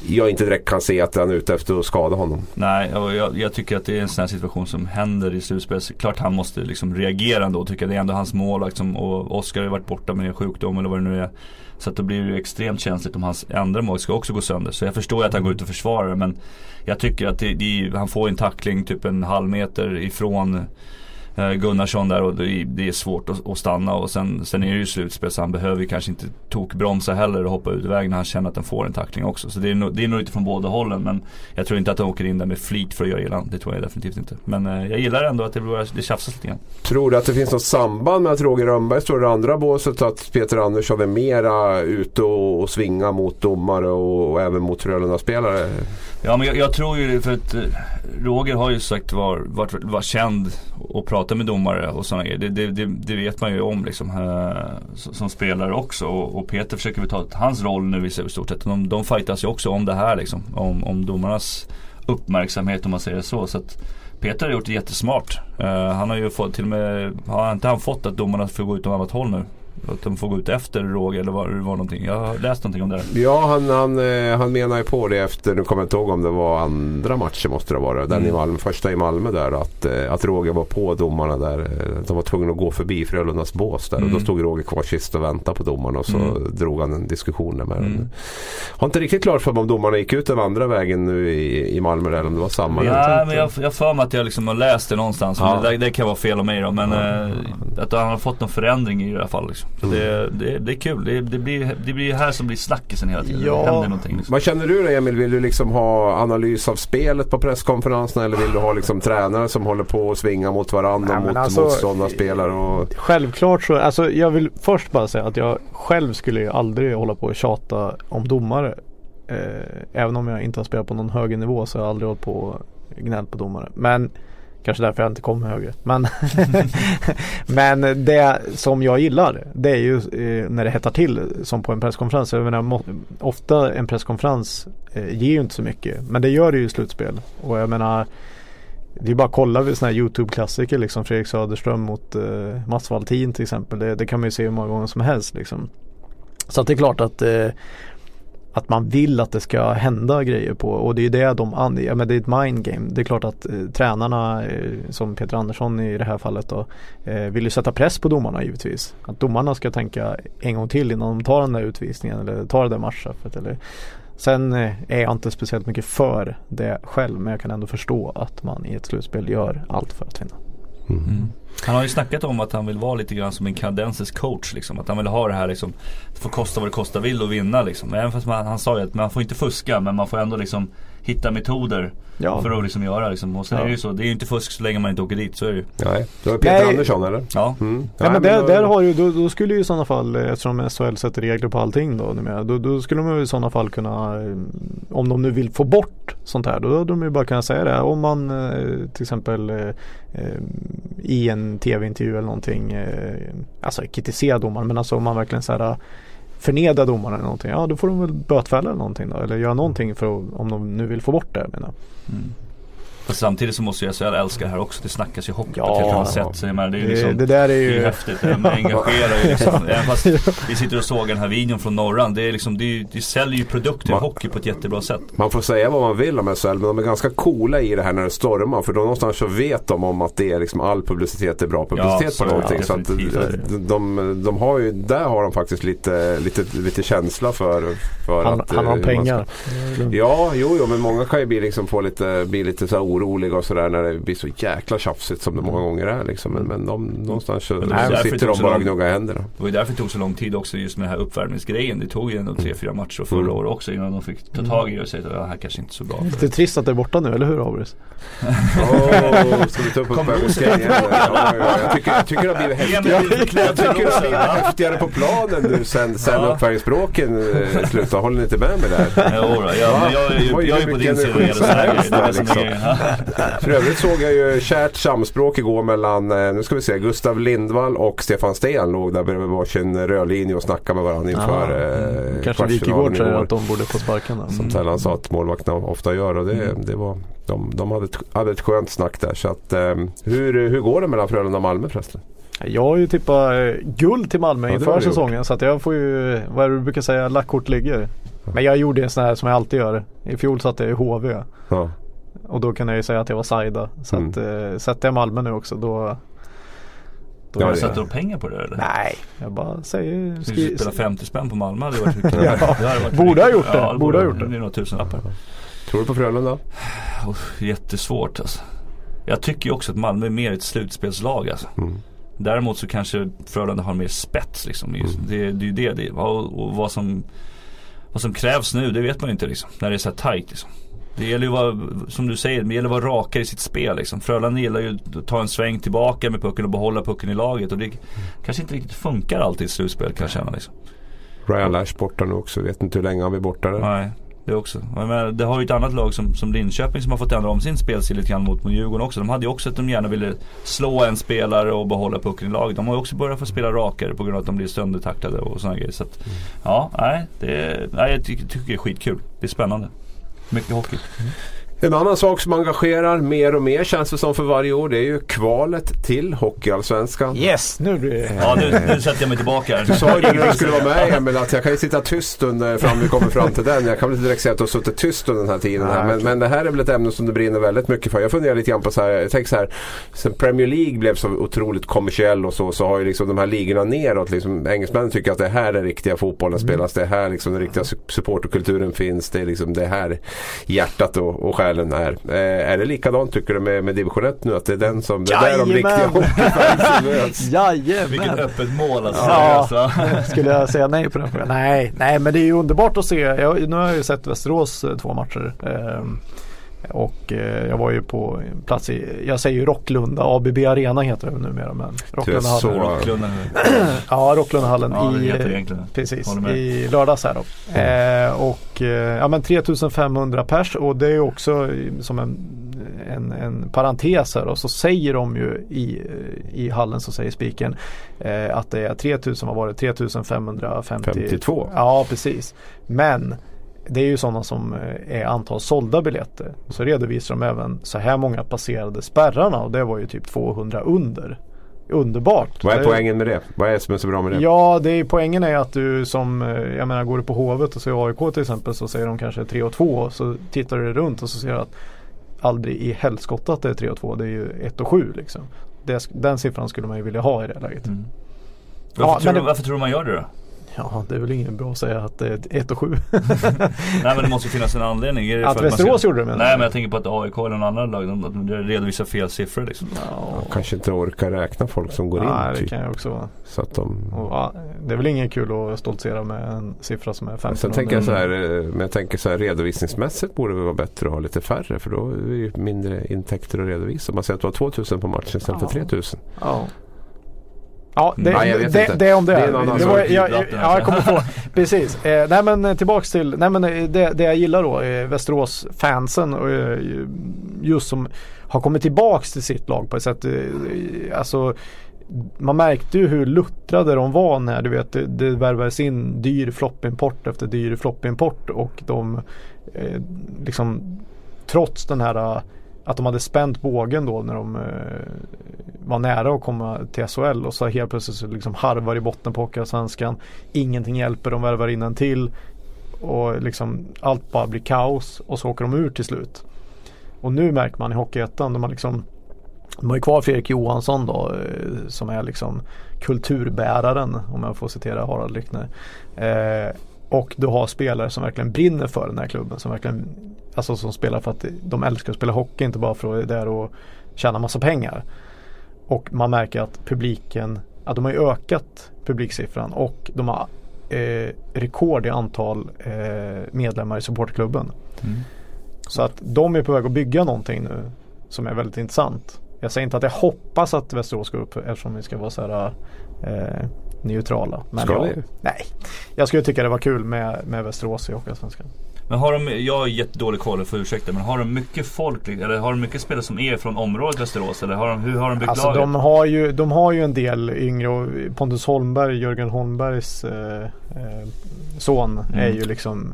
jag inte direkt kan se att han är ute efter att skada honom. Nej, och jag, jag tycker att det är en sån här situation som händer i slutspel. Klart han måste liksom reagera ändå. Tycker det är ändå hans mål. Liksom, och Oskar har ju varit borta med sjukdom eller vad det nu är. Så att då blir det extremt känsligt om hans andra mål ska också gå sönder. Så jag förstår ju att han går ut och försvarar men jag tycker att det, det, han får en tackling typ en halv meter ifrån Eh, Gunnarsson där och det, är svårt att, stanna och sen, sen är det ju slutspel så han behöver ju kanske inte tokbromsa heller och hoppa ut vägen när han känner att han får en tackling också. Så det är, nog, det är nog lite från båda hållen men jag tror inte att han åker in där med flit för att göra illa. Det tror jag definitivt inte. Men eh, jag gillar ändå att det, det tjafsas lite grann. Tror du att det finns något samband med att Roger Rönnberg står i det andra båset att Peter Andersson är mera ute och, och svinga mot domare och, och även mot Frölunda-spelare? Ja men jag, jag, tror ju för att eh, Roger har ju sagt var, varit, var känd och pratat med domare och sådana grejer. Det, det, det, det, vet man ju om liksom, äh, som spelare också. Och, och, Peter försöker väl ta hans roll nu i stort sett. De, de fightas ju också om det här liksom. Om, om domarnas uppmärksamhet om man säger så. så att Peter har gjort det jättesmart. Uh, han har ju fått till och med, har inte han fått att domarna får gå ut åt annat håll nu? Att de får gå ut efter Roger eller vad det var någonting. Jag har läst någonting om det. Ja han, han, eh, han menar ju på det efter, nu kommer jag inte ihåg om det var andra matcher måste det vara. Den mm. i Malmö, första i Malmö där. Att, eh, att Roger var på domarna där. Eh, de var tvungna att gå förbi Frölundas bås där. Mm. Och då mm. stod Roger kvar sist och väntade på domarna och så mm. drog han en diskussion med dem. Mm. Har inte riktigt klart för mig om domarna gick ut den andra vägen nu i, i Malmö eller om det var samma. Ja men jag har för mig att jag liksom har läst det någonstans. Ja. Det, det, kan vara fel av mig då. Men ja. att han har fått någon förändring i det här fallet. Liksom. Liksom. Det, det, det är kul. Det, det, blir, det blir här som blir snackisen hela tiden. Ja. Det händer någonting. Liksom. Vad känner du då Emil? Vill du liksom ha analys av spelet på presskonferenserna eller vill du ha liksom tränare som håller på att svinga mot varandra Nej, mot alltså- motståndarspelare? Och... Självklart så, alltså jag vill först bara säga att jag själv skulle ju aldrig hålla på och tjata om domare. Eh, även om jag inte har spelat på någon högre nivå så har jag aldrig hållit på och gnällt på domare. Men kanske därför jag inte kom högre. Men, men det som jag gillar det är ju eh, när det hettar till som på en presskonferens. Jag menar, ofta en presskonferens eh, ger ju inte så mycket. Men det gör det ju i slutspel. Och jag menar det är bara att kolla vid sådana här YouTube-klassiker liksom Fredrik Söderström mot eh, Mats Valtin till exempel. Det, det kan man ju se hur många gånger som helst liksom. Så att det är klart att eh, att man vill att det ska hända grejer på och det är ju det de, an- ja, men det är ett mind game. Det är klart att eh, tränarna eh, som Peter Andersson i det här fallet då eh, vill ju sätta press på domarna givetvis. Att domarna ska tänka en gång till innan de tar den där utvisningen eller tar det där matchstraffet eller Sen eh, är jag inte speciellt mycket för det själv men jag kan ändå förstå att man i ett slutspel gör allt för att vinna. Mm. Han har ju snackat om att han vill vara lite grann som en kanadensisk coach. Liksom. Att han vill ha det här liksom, det får kosta vad det kosta vill och vinna liksom. Även fast man, han sa ju att man får inte fuska men man får ändå liksom hitta metoder Ja. för att liksom göra liksom. Och sen Ja. är det ju så, det är ju inte fusk så länge man inte åker dit. Så är det ju. Nej, du har Peter Nej. Andersson eller? Ja. Mm. Ja, men Nej, där, då- där har ju, då, då skulle ju i sådana fall, eftersom SHL sätter regler på allting då, numera, då, då skulle de ju i sådana fall kunna, eh, om de nu vill få bort sånt här, då hade de ju bara kunnat säga det. Om man eh, till exempel eh, i en tv-intervju eller någonting, alltså kritisera domaren, men alltså om man verkligen så här förnedra domarna eller någonting, ja då får de väl bötfälla eller någonting då, eller göra någonting för att, om de nu vill få bort det menar. Mm. Fast samtidigt så måste ju SHL älska det här också. Det snackas ju hockey på Ja, ett helt annat ja. sätt. Så jag menar, det är ju Det, liksom det där är Det är ju ju häftigt, man engagerar ju liksom. Även fast vi sitter och sågar den här videon från Norran. Det, är liksom, det, är, ju- det säljer ju produkter i Man- hockey på ett jättebra sätt. Man får säga vad man vill om SHL men de är ganska coola i det här när det stormar. För då någonstans så vet de om att det är liksom all publicitet är bra publicitet Ja, på någonting. Så att definitivt. de, de, de har ju, där har de faktiskt lite, lite, lite känsla för, för han, att han eh, har man pengar. ska- Ja, jo, jo, men många kan ju bli, liksom, få lite, bli lite så här oroliga och sådär när det blir så jäkla tjafsigt som det många gånger är. Liksom. Men, men de, någonstans så, Men så sitter de bara och gnuggar händerna. Det var ju därför det tog så lång tid också just med den här uppvärmningsgrejen. Det tog ju ändå tre, fyra matcher förra Mm. året också innan de fick ta tag i det och säga att det här kanske inte är så bra. Det är trist att det är borta nu, eller hur Abris? Åh, ska vi ta upp uppvärmningsgrejen? Ja, ja, jag, tycker, jag tycker det har blivit häftigare. Jag tycker det har blivit häftigare på planen nu sen, sen Ja. uppvärmningsbråken eh, slutade. Håller ni inte med mig där? Jo ja, jag är ju, Oj, jag är på din sida För övrigt såg jag ju kärt samspråk igår mellan, eh, nu ska vi se, Gustav Lindvall och Stefan Sten låg där bredvid varsin rödlinje och snackade med varandra inför Mm. eh, Kanske Wikegård kvartsfinalen säger igår. att de borde få sparken. Som sällan sa att målvakterna ofta gör och det, Mm. det var, de, de hade, ett, hade ett skönt snack där. Så att, eh, hur, hur går det mellan Frölunda och Malmö förresten? Jag har ju tippat eh, guld till Malmö Ja, inför säsongen så att jag får ju, vad är det du brukar säga, lackkort ligger. Men jag gjorde en sån här som jag alltid gör. I fjol satte jag i HV. Ja. Och då kan jag ju säga att jag var Saida. Så Mm. att eh, sätter jag Malmö nu också då, då Ja, det- du pengar på det eller? Nej, jag bara säger. Ska du Skri, spela 50 spänn på Malmö hade varit kul. Ja. Det hade varit Borde ha gjort det. Ja, Borde ha gjort det. Det är några tusenlappar. Tror du på Frölunda? Oh, jättesvårt alltså. Jag tycker ju också att Malmö är mer ett slutspelslag alltså. Mm. Däremot så kanske Frölunda har mer spets liksom. Mm. det, det är ju det det är. Och, och vad, som, vad som krävs nu det vet man ju inte liksom. När det är så här tight liksom. Det gäller ju vara, som du säger, det gäller att vara rakare i sitt spel liksom. Frölunda gillar ju att ta en sväng tillbaka med pucken och behålla pucken i laget. Och det kanske inte riktigt funkar alltid i slutspel kan jag känna liksom. Ryan Lash borta nu också. Vet inte hur länge han blir borta där. Nej, det också. Menar, det har ju ett annat lag som, som Linköping som har fått ändra om sin spelstil lite grann mot, mot Djurgården också. De hade ju också att de gärna ville slå en spelare och behålla pucken i laget. De har ju också börjat få spela rakare på grund av att de blir söndertacklade och sådana grejer. Så att, ja, nej, det, nej jag tycker, tycker det är skitkul. Det är spännande. Mycket hockey. En annan sak som engagerar mer och mer känns det som för varje år. Det är ju kvalet till Hockeyallsvenskan. Yes, nu blir det. Ja, nu, nu sätter jag mig tillbaka här. Du sa ju när du skulle vara med Emil att jag kan ju sitta tyst under fram vi kommer fram till den. Jag kan väl inte direkt säga att du har suttit tyst under den här tiden. Här. Men, men det här är väl ett ämne som du brinner väldigt mycket för. Jag funderar lite grann på så här. Jag tänker så här. Sen Premier League blev så otroligt kommersiell och så. Så har ju liksom de här ligorna neråt. Liksom, engelsmännen tycker att det här är den riktiga fotbollen spelas. Det är här liksom den riktiga su- supporterkulturen finns. Det är liksom det här hjärtat och, och själen Hallen är. Eh, är det likadant tycker du med, med division 1 nu? Att det är den som, det är där de riktiga hockeyfansen möts? Vilket Jajamän! öppet mål alltså. Ja. alltså. Skulle jag säga nej på den frågan? Nej, nej men det är ju underbart att se. Jag, nu har jag ju sett Västerås eh, två matcher. Ehm, och eh, jag var ju på plats i, jag säger ju Rocklunda, ABB Arena heter det numera men Rocklundahallen. så- Rocklundan. Ja, Rocklundahallen Ja, i, precis, i lördags här då. Eh, och eh, ja men 3500 pers och det är ju också som en, en, en parentes här och så säger de ju i, i hallen så säger spiken eh, att det är 3000, vad var det, 3550 52. Ja precis. Men det är ju sådana som eh, är antal sålda biljetter. Så redovisar de även så här många passerade spärrarna och det var ju typ 200 under. Underbart! Vad är poängen med det? Vad är det som är så bra med det? Ja, det är, poängen är att du som, eh, jag menar går du på Hovet och ser AIK till exempel så säger de kanske 3 och 2 så tittar du runt och så ser du att aldrig i helskotta att det är 3 och 2 det är ju 1 och 7 liksom. Det, den siffran skulle man ju vilja ha i det läget. Mm. Ja, Varför, tror men du, det- varför tror du man gör det då? Ja, det är väl ingen bra att säga att det är 1 och 7. Nej men det måste finnas en anledning. Är det Att Västerås ska- gjorde det, menar Nej men jag tänker på att AIK eller någon annan lag, de, de redovisar fel siffror liksom. Ja, Kanske inte orkar räkna folk som går in. Nej, det typ. kan jag också vara. Så att de... Och, ja, det är väl ingen kul att stoltsera med en siffra som är 15 Sen tänker jag så här, eh, men jag tänker så här redovisningsmässigt borde det vara bättre att ha lite färre för då är det ju mindre intäkter att redovisa. Man säger att du har 2000 på matchen istället Ja. för 3000. Ja. Ja, det, Nej, jag vet det, inte. det är om det. Det är en annan det var, jag, jag, ja, jag kommer på. Precis. Eh, nej men eh, tillbaks till, nej men eh, det, det jag gillar då är Västerås fansen och eh, just som har kommit tillbaks till sitt lag på ett sätt. eh, Alltså man märkte ju hur luttrade de var när du vet det, det värvades in dyr floppimport efter dyr floppimport och de eh, liksom trots den här eh, att de hade spänt bågen då när de eh, var nära att komma till SHL och så helt plötsligt så liksom harvar i botten på Hockeyallsvenskan. Ingenting hjälper, de värvar in en till och liksom allt bara blir kaos och så åker de ur till slut. Och nu märker man i Hockeyettan, de har liksom de har ju kvar Fredrik Johansson då eh, som är liksom kulturbäraren om jag får citera Harald Lyckner. Eh, och du har spelare som verkligen brinner för den här klubben. Som verkligen Alltså som spelar för att de älskar att spela hockey inte bara för att vara där och tjäna massa pengar. Och man märker att publiken, att de har ökat publiksiffran och de har eh, rekord i antal eh, medlemmar i supportklubben. Mm. Så att de är på väg att bygga någonting nu som är väldigt intressant. Jag säger inte att jag hoppas att Västerås går upp eftersom vi ska vara så här eh, neutrala. Men Ska jag, vi? Nej, jag skulle tycka det var kul med, med Västerås i Hockeyallsvenskan. Men har de, jag har jättedålig koll, jag får ursäkta, men har de mycket folk, eller har de mycket spelare som är från området Västerås? Eller har de, hur har de byggt Alltså laget? de har, ju, de har ju en del yngre och Pontus Holmberg, Jörgen Holmbergs eh, eh, son är Mm. ju liksom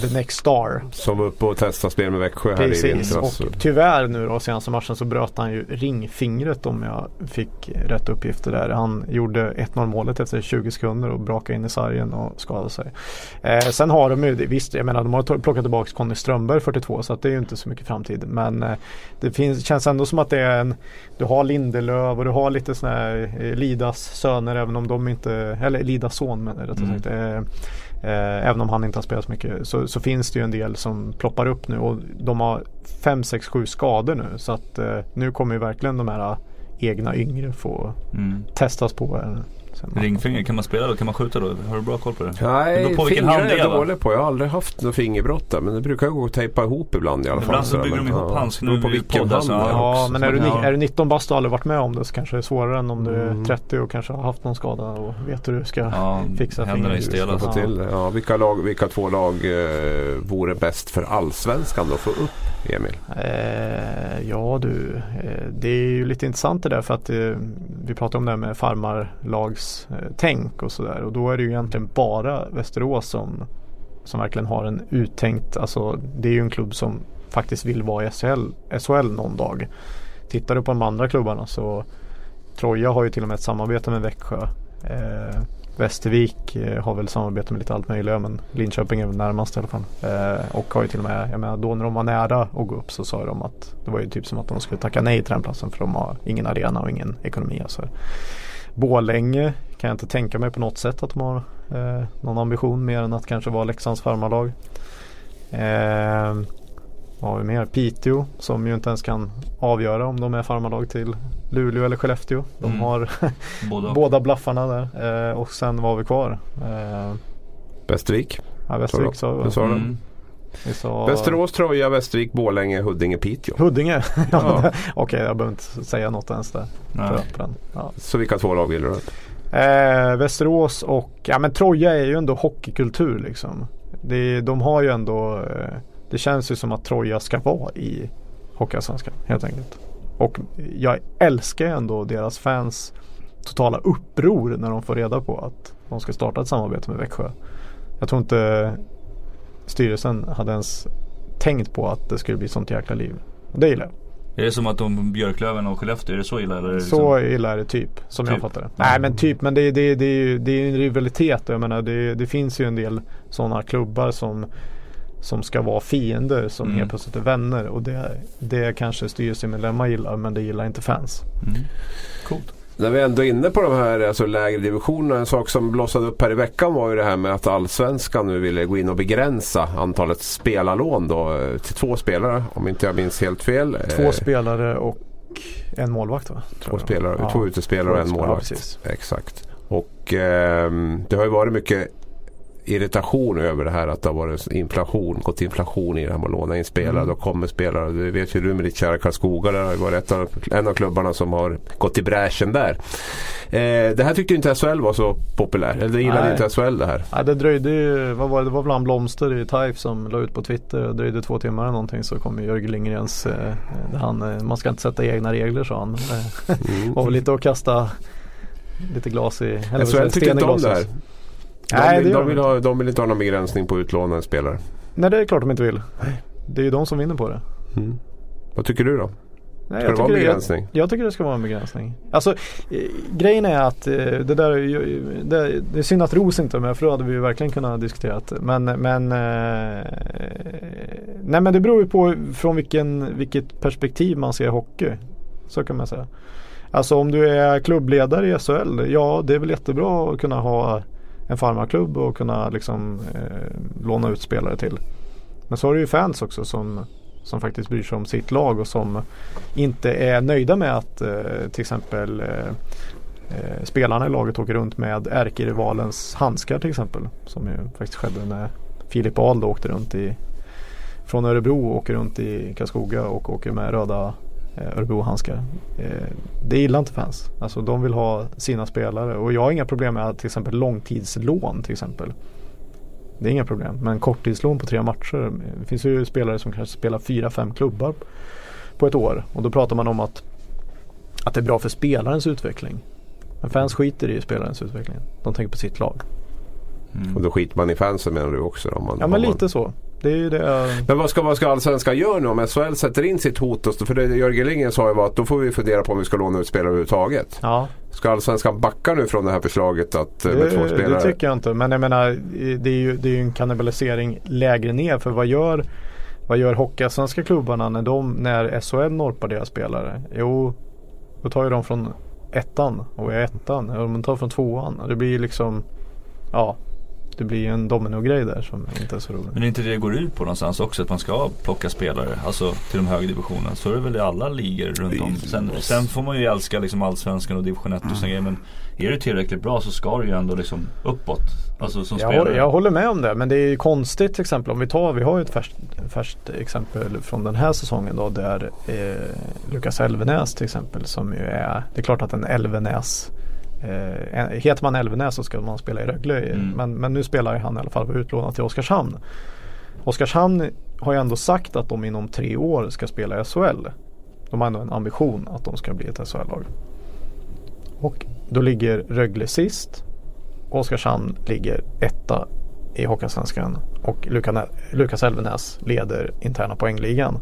the next star. Som var uppe och testade spel med Växjö här i Precis vintras. och tyvärr nu då senaste matchen så bröt han ju ringfingret om jag fick rätt uppgifter där. Han gjorde 1-0 målet efter 20 sekunder och brakade in i sargen och skadade sig. Eh, sen har de ju, visst jag menar de har to- plockat tillbaka Conny Strömberg 42 så att det är ju inte så mycket framtid. Men eh, det finns, känns ändå som att det är en, du har Lindelöf och du har lite sådana här eh, Lidas söner även om de inte, eller Lidas son men rättare Mm. sagt. Eh, Eh, även om han inte har spelat så mycket så, så finns det ju en del som ploppar upp nu och de har 5, 6, 7 skador nu så att eh, nu kommer ju verkligen de här egna yngre få Mm. testas på. Man- Ringfinger, kan man spela då? Kan man skjuta då? Har du bra koll på det? Nej, på vilken fingrar hand är jag dålig på. Jag har aldrig haft något fingerbrott där. Men det brukar gå att tejpa ihop ibland i alla fall. Ibland så bygger de ihop ja, handskar. det på vilken hand så- det är Ja men är du, är du 19 bast och aldrig varit med om det så kanske det är svårare än om du är Mm. 30 och kanske har haft någon skada och vet hur du ska Ja, fixa fingret. Ja. till. Ja, vilka, lag, vilka två lag eh, vore bäst för allsvenskan då? Få upp Emil? Eh, ja du, eh, det är ju lite intressant det där för att eh, vi pratar om det här med farmarlags tänk och sådär och då är det ju egentligen bara Västerås som, som verkligen har en uttänkt, alltså det är ju en klubb som faktiskt vill vara i SHL, SHL någon dag. Tittar du på de andra klubbarna så Troja har ju till och med ett samarbete med Växjö. Eh, Västervik eh, har väl samarbete med lite allt möjligt men Linköping är väl närmast i alla fall. Eh, och har ju till och med, jag menar då när de var nära att gå upp så sa de att det var ju typ som att de skulle tacka nej till den platsen för de har ingen arena och ingen ekonomi. Alltså. Borlänge kan jag inte tänka mig på något sätt att de har eh, någon ambition mer än att kanske vara Leksands farmarlag. Eh, Vad har vi mer? Piteå som ju inte ens kan avgöra om de är farmarlag till Luleå eller Skellefteå. De Mm. har Båda. båda blaffarna där. Eh, och sen vad har vi kvar? Eh, Västervik. ja, Västervik sa vi. sa du. Mm. Västerås, Troja, Västervik, Borlänge, Huddinge, Piteå. Huddinge. Ja. Okej, jag behöver inte säga något ens där. Ja. Så vilka två lag vill du? Eh, Västerås och, ja men Troja är ju ändå hockeykultur liksom. Det, de har ju ändå, eh, det känns ju som att Troja ska vara i Hockeyallsvenskan helt enkelt. Och jag älskar ju ändå deras fans totala uppror när de får reda på att de ska starta ett samarbete med Växjö. Jag tror inte styrelsen hade ens tänkt på att det skulle bli sånt jäkla liv. Och det gillar jag. Är det som att de Björklöven och Skellefteå, är det så illa eller? Det Så liksom? illa är det typ, som jag Typ. fattar det. Nej men typ, men det, det, det, är ju- det är ju en rivalitet. Jag menar det, det finns ju en del sådana klubbar som som ska vara fiender som Mm. helt plötsligt är vänner och det, det kanske styrelsemedlemmar gillar men det gillar inte fans. Mm. Coolt. När vi ändå är inne på de här alltså, lägre divisionerna. En sak som blossade upp här i veckan var ju det här med att allsvenskan nu ville gå in och begränsa antalet spelarlån då, eh, till två spelare. Om inte jag minns helt fel. Två Eh, spelare och en målvakt va? två, spelare, Ja. två utespelare och en ja, målvakt. precis. Exakt. Och ehm, det har ju varit mycket irritation över det här att det har varit inflation, gått inflation i det här med att låna in spelare. Mm. Då kommer spelare, det vet ju du med ditt kära Karlskoga, det har ju varit av, en av klubbarna som har gått i bräschen där. Eh, det här tyckte inte SHL var så populär, eller det gillade Nej. inte SHL det här. Ja, det dröjde ju, vad var det, det var bland Blomster i Taif som la ut på Twitter. Det dröjde två timmar eller någonting så kom Jörgen Lindgrens, eh, han, eh, man ska inte sätta egna regler sa han. Eh, Mm. var väl lite att kasta lite glas i, eller SHL i inte om det här. De, Nej, det vill, de, de vill inte. ha, de vill inte ha någon begränsning på utlånade spelare. Nej det är klart de inte vill. Det är ju de som vinner på det. Mm. Vad tycker du då? Nej, Ska det vara en begränsning? Jag, jag tycker det ska vara en begränsning. Alltså eh, grejen är att eh, det där det, det är synd att Ros inte är med för då hade vi ju verkligen kunnat diskutera det. Men, men eh, Nej men det beror ju på från vilken, vilket perspektiv man ser hockey. Så kan man säga. Alltså om du är klubbledare i SHL, ja det är väl jättebra att kunna ha en farmarklubb och kunna liksom eh, låna ut spelare till. Men så har du ju fans också som, som faktiskt bryr sig om sitt lag och som inte är nöjda med att eh, till exempel eh, eh, spelarna i laget åker runt med ärkerivalens handskar till exempel. Som ju faktiskt skedde när Filip Ahl åkte runt i från Örebro och åker runt i Karlskoga och åker med röda Örebro-handskar. Eh, det gillar inte fans. Alltså de vill ha sina spelare och jag har inga problem med att till exempel långtidslån till exempel. Det är inga problem. Men korttidslån på tre matcher. Det finns ju spelare som kanske spelar fyra, fem klubbar på ett år. Och då pratar man om att, att det är bra för spelarens utveckling. Men fans skiter i spelarens utveckling. De tänker på sitt lag. Mm. Och då skiter man i fansen menar du också? Om man, Ja men man- lite så. Det är det. Men vad ska, vad ska Allsvenskan göra nu om SHL sätter in sitt hot? och- För det Jörgen Lindgren sa ju var att då får vi fundera på om vi ska låna ut spelare överhuvudtaget. Ja, Ska Allsvenskan backa nu från det här förslaget att, eh, med två det, spelare? det tycker jag inte. Men jag menar det är ju, det är ju en kannibalisering lägre ner. För vad gör, vad gör hockeyallsvenska klubbarna när, de, när SHL norpar deras spelare? Jo, då tar ju de från ettan och är ettan. Eller de tar från tvåan. Det blir liksom, ja, det blir en dominogrej där som inte är så rolig. Men är inte det det går ut på någonstans också? Att man ska plocka spelare alltså till de högre divisionerna. Så är det väl i alla ligor runt om. Sen, sen får man ju älska liksom allsvenskan och division 1 och såna grejer. Men är du tillräckligt bra så ska du ju ändå liksom uppåt. Alltså som Jag, spelare. håller- jag håller med om det men det är ju konstigt till exempel om vi tar, vi har ju ett färskt, färskt exempel från den här säsongen då där eh, Lukas Elvenäs till exempel som ju är, det är klart att en Elvenäs eh, Heter man Elvenäs så ska man spela i Rögle Mm. men, men nu spelar han i alla fall utlånad till Oskarshamn. Oskarshamn har ju ändå sagt att de inom tre år ska spela i SHL. De har ändå en ambition att de ska bli ett SHL-lag. Och då ligger Rögle sist Oskarshamn ligger etta i Hockeyallsvenskan och Luka- Lukas Elvenäs leder interna poängligan.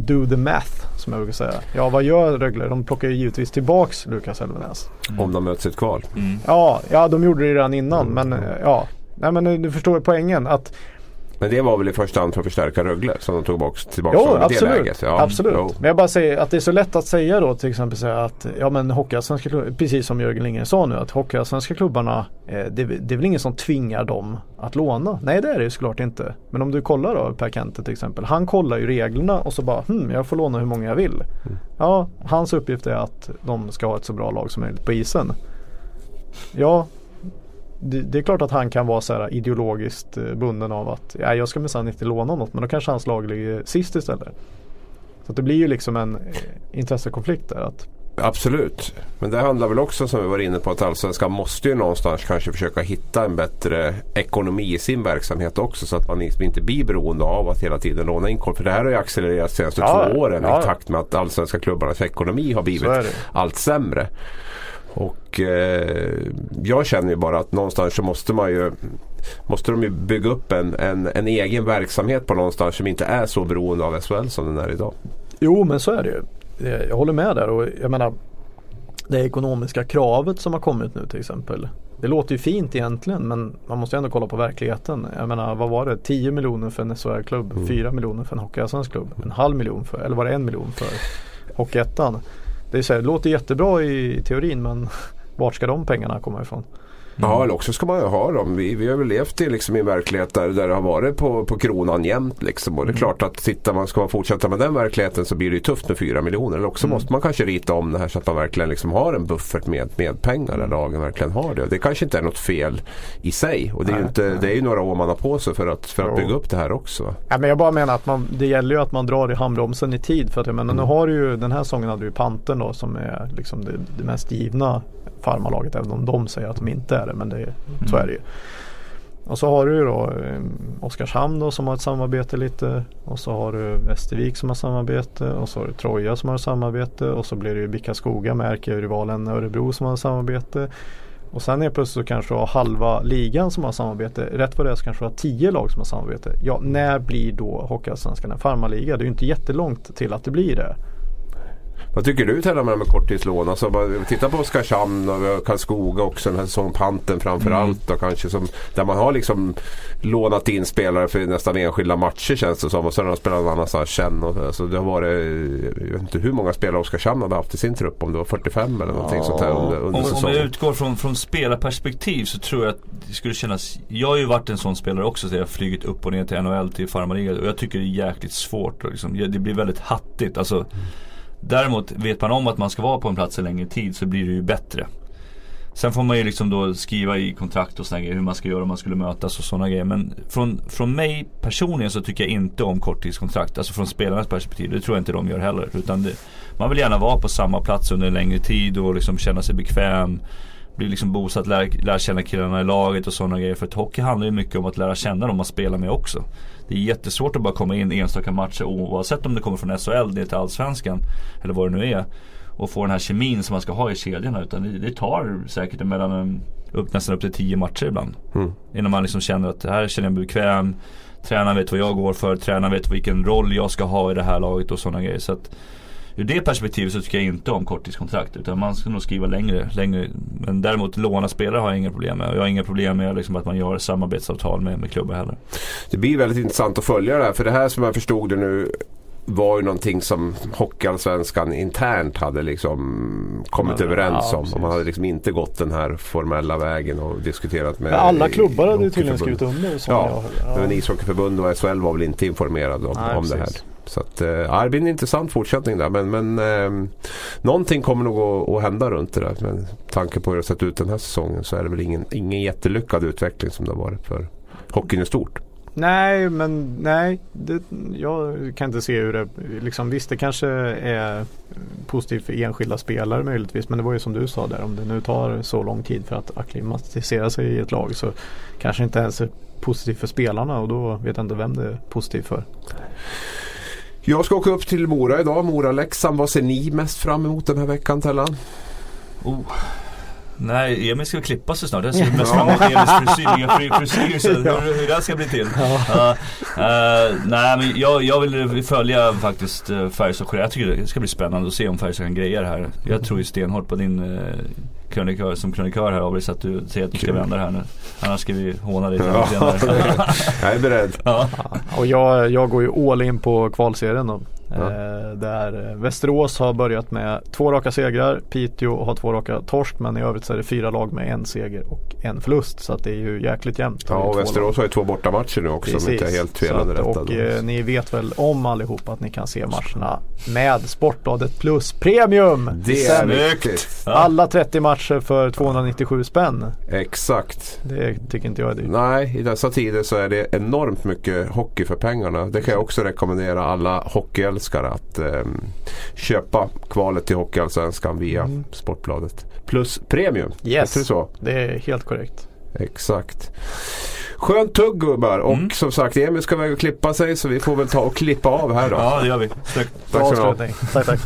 Do the math som jag brukar säga. Ja vad gör Rögle? De plockar ju givetvis tillbaks Lukas Elvenäs. Om de möts i ett kval. Mm. Ja, ja de gjorde det redan innan men eh, ja. Nej men du förstår poängen att Men det var väl i första hand för att förstärka Rögle som de tog tillbaka, tillbaka Jo, absolut. det läget. Ja, absolut. jo. Men jag bara säger att det är så lätt att säga då till exempel att ja men hockeyallsvenska klubbar, precis som Jörgen Lindgren sa nu att hockeyallsvenska klubbarna eh, det, det är väl ingen som tvingar dem att låna. Nej det är det ju såklart inte. Men om du kollar då Per Kente till exempel. Han kollar ju reglerna och så bara hm, jag får låna hur många jag vill. Mm. Ja, hans uppgift är att de ska ha ett så bra lag som möjligt på isen. Ja, det, det är klart att han kan vara så här ideologiskt eh, bunden av att ja, jag ska minsann inte låna något men då kanske hans lag ligger sist istället. Så det blir ju liksom en eh, intressekonflikt där. Att, Absolut. Men det handlar väl också som vi var inne på att Allsvenskan måste ju någonstans kanske försöka hitta en bättre ekonomi i sin verksamhet också så att man liksom inte blir beroende av att hela tiden låna inkomst. För det här har ju accelererat de senaste Ja, två åren ja. i takt med att allsvenska klubbarnas ekonomi har blivit allt sämre. Och eh, jag känner ju bara att någonstans så måste man ju Måste de ju bygga upp en, en, en egen verksamhet på någonstans som inte är så beroende av SHL som den är idag. jo men så är det ju. Eh, Jag håller med där och jag menar det ekonomiska kravet som har kommit nu till exempel. Det låter ju fint egentligen men man måste ju ändå kolla på verkligheten. Jag menar vad var det? 10 miljoner för en SHL-klubb, Mm. 4 miljoner för en hockeyallsvensk klubb, en halv miljon för, eller var det en miljon för Hockeyettan? Det, är så här, det låter jättebra i teorin men vart ska de pengarna komma ifrån? Ja, eller också ska man ju ha dem. Vi, vi har väl levt i, liksom, i en verklighet där, där det har varit på, på kronan jämt. Liksom. Och det är klart att tittar man, ska man fortsätta med den verkligheten så blir det ju tufft med 4 miljoner. Eller också måste man kanske rita om det här så att man verkligen liksom har en buffert med, med pengar där lagen verkligen har det. Det kanske inte är något fel i sig. Och det är, ju Nej, inte, det är ju några år man har på sig för att, för att Jo. bygga upp det här också. Ja, men jag bara menar att man, det gäller ju att man drar i handbromsen i tid. För att jag menar, nu har du ju den här säsongen hade du ju Pantern då som är liksom det, det mest givna farmarlaget. Även om de säger att de inte är det. Men det, så är det ju. Och så har du ju då eh, Oskarshamn då som har ett samarbete lite. Och så har du Västervik som har samarbete. Och så har du Troja som har ett samarbete. Och så blir det ju Bickaskoga med ärkerivalen Örebro som har ett samarbete. Och sen är plötsligt så kanske du har halva ligan som har samarbete. Rätt vad det är så kanske du har tio lag som har samarbete. Ja, när blir då Hockeyallsvenskan en farmarliga? Det är ju inte jättelångt till att det blir det. Vad tycker du Tella med, med korttidslån? Alltså, titta på Oskarshamn och Karlskoga också den här säsongen. Panten framförallt. Då, kanske, som, där man har liksom lånat in spelare för nästan enskilda matcher känns det som. Och sen har de spelat någon annanstans sen. Och, alltså, det har varit, jag vet inte hur många spelare Oskarshamn hade haft i sin trupp. Om det var 45 eller någonting Ja. sånt här under, under Om, om säsongen. jag utgår från, från spelarperspektiv så tror jag att det skulle kännas Jag har ju varit en sån spelare också så jag har flugit upp och ner till NHL till farmarliga och jag tycker det är jäkligt svårt liksom, det blir väldigt hattigt alltså Däremot vet man om att man ska vara på en plats en längre tid så blir det ju bättre Sen får man ju liksom då skriva i kontrakt och sådana grejer hur man ska göra om man skulle mötas och sådana grejer. Men från, från mig personligen så tycker jag inte om korttidskontrakt. Alltså från spelarnas perspektiv. Det tror jag inte de gör heller. Utan det, man vill gärna vara på samma plats under en längre tid och liksom känna sig bekväm. Bli liksom bosatt, lära, lära känna killarna i laget och sådana grejer. För att hockey handlar ju mycket om att lära känna dem man spelar med också. Det är jättesvårt att bara komma in i enstaka matcher oavsett om det kommer från SHL ner till Allsvenskan. Eller vad det nu är och få den här kemin som man ska ha i kedjorna. Utan det, det tar säkert mellan upp, nästan upp till tio matcher ibland. Mm. Innan man liksom känner att här känner jag mig bekväm. Tränaren vet vad jag går för. Tränaren vet vilken roll jag ska ha i det här laget och sådana grejer. Så att, ur det perspektivet så tycker jag inte om korttidskontrakt. Utan man ska nog skriva längre. längre. Men däremot låna spelare har jag inga problem med. Och jag har inga problem med liksom att man gör samarbetsavtal med, med klubbar heller. Det blir väldigt intressant att följa det här. För det här som jag förstod det nu var ju någonting som Hockeyallsvenskan internt hade liksom kommit Ja, överens ja, om. precis. Och man hade liksom inte gått den här formella vägen och diskuterat med Men alla klubbar hade ju tydligen skrivit under. Som Ja, jag, Men ishockeyförbund och SHL var väl inte informerade om, Nej, om det här. Så att, eh, ja, det blir en intressant fortsättning där. Men, men eh, någonting kommer nog att, att hända runt det där. Men tanke på hur det har sett ut den här säsongen så är det väl ingen, ingen jättelyckad utveckling som det har varit för hockeyn i stort. Nej, men nej. Det, jag kan inte se hur det, liksom, visst det kanske är positivt för enskilda spelare möjligtvis. Men det var ju som du sa där, om det nu tar så lång tid för att acklimatisera sig i ett lag så kanske inte ens är positivt för spelarna och då vet jag inte vem det är positivt för. Jag ska åka upp till Mora idag. Mora-Leksand. Vad ser ni mest fram emot den här veckan Tellan? Oh. Nej, Emil ska klippa sig snart. Jag ser mest fram emot Emils frisyr, frisyr så hur, hur det ska bli till. Ja, eh, nej men jag, jag vill följa faktiskt uh, Färjestad Jag tycker det ska bli spännande att se om Färjestad kan greja det här. Jag tror ju stenhårt på din uh, krönikör, som krönikör här Abris att du säger att du ska vända det här nu. Annars ska vi håna dig Ja. senare. Jag är beredd. ja. Och jag, jag går ju all in på kvalserien då. Ja. Eh, där Västerås har börjat med två raka segrar. Piteå har två raka torsk men i övrigt så är det fyra lag med en seger och en förlust. Så det är ju jäkligt jämnt. Ja, och Västerås har ju två bortamatcher nu också om inte är helt fel underrättad. Och eh, ni vet väl om allihop att ni kan se matcherna med Sportbladet Plus Premium. det är viktigt. Alla 30 matcher för 297 spänn. Exakt. Det tycker inte jag är dyrt. Nej, i dessa tider så är det enormt mycket hockey för pengarna. Det kan jag också rekommendera alla hockeyälskare att ehm, köpa kvalet till Hockeyallsvenskan via Mm. Sportbladet. Plus Premium, Yes. det så? Det är helt korrekt. Exakt. Skönt tugg gubbar och Mm. som sagt Emil ska väl klippa sig så vi får väl ta och klippa av här då. ja, det gör vi. Tack ni ha. avslutning. Tack tack.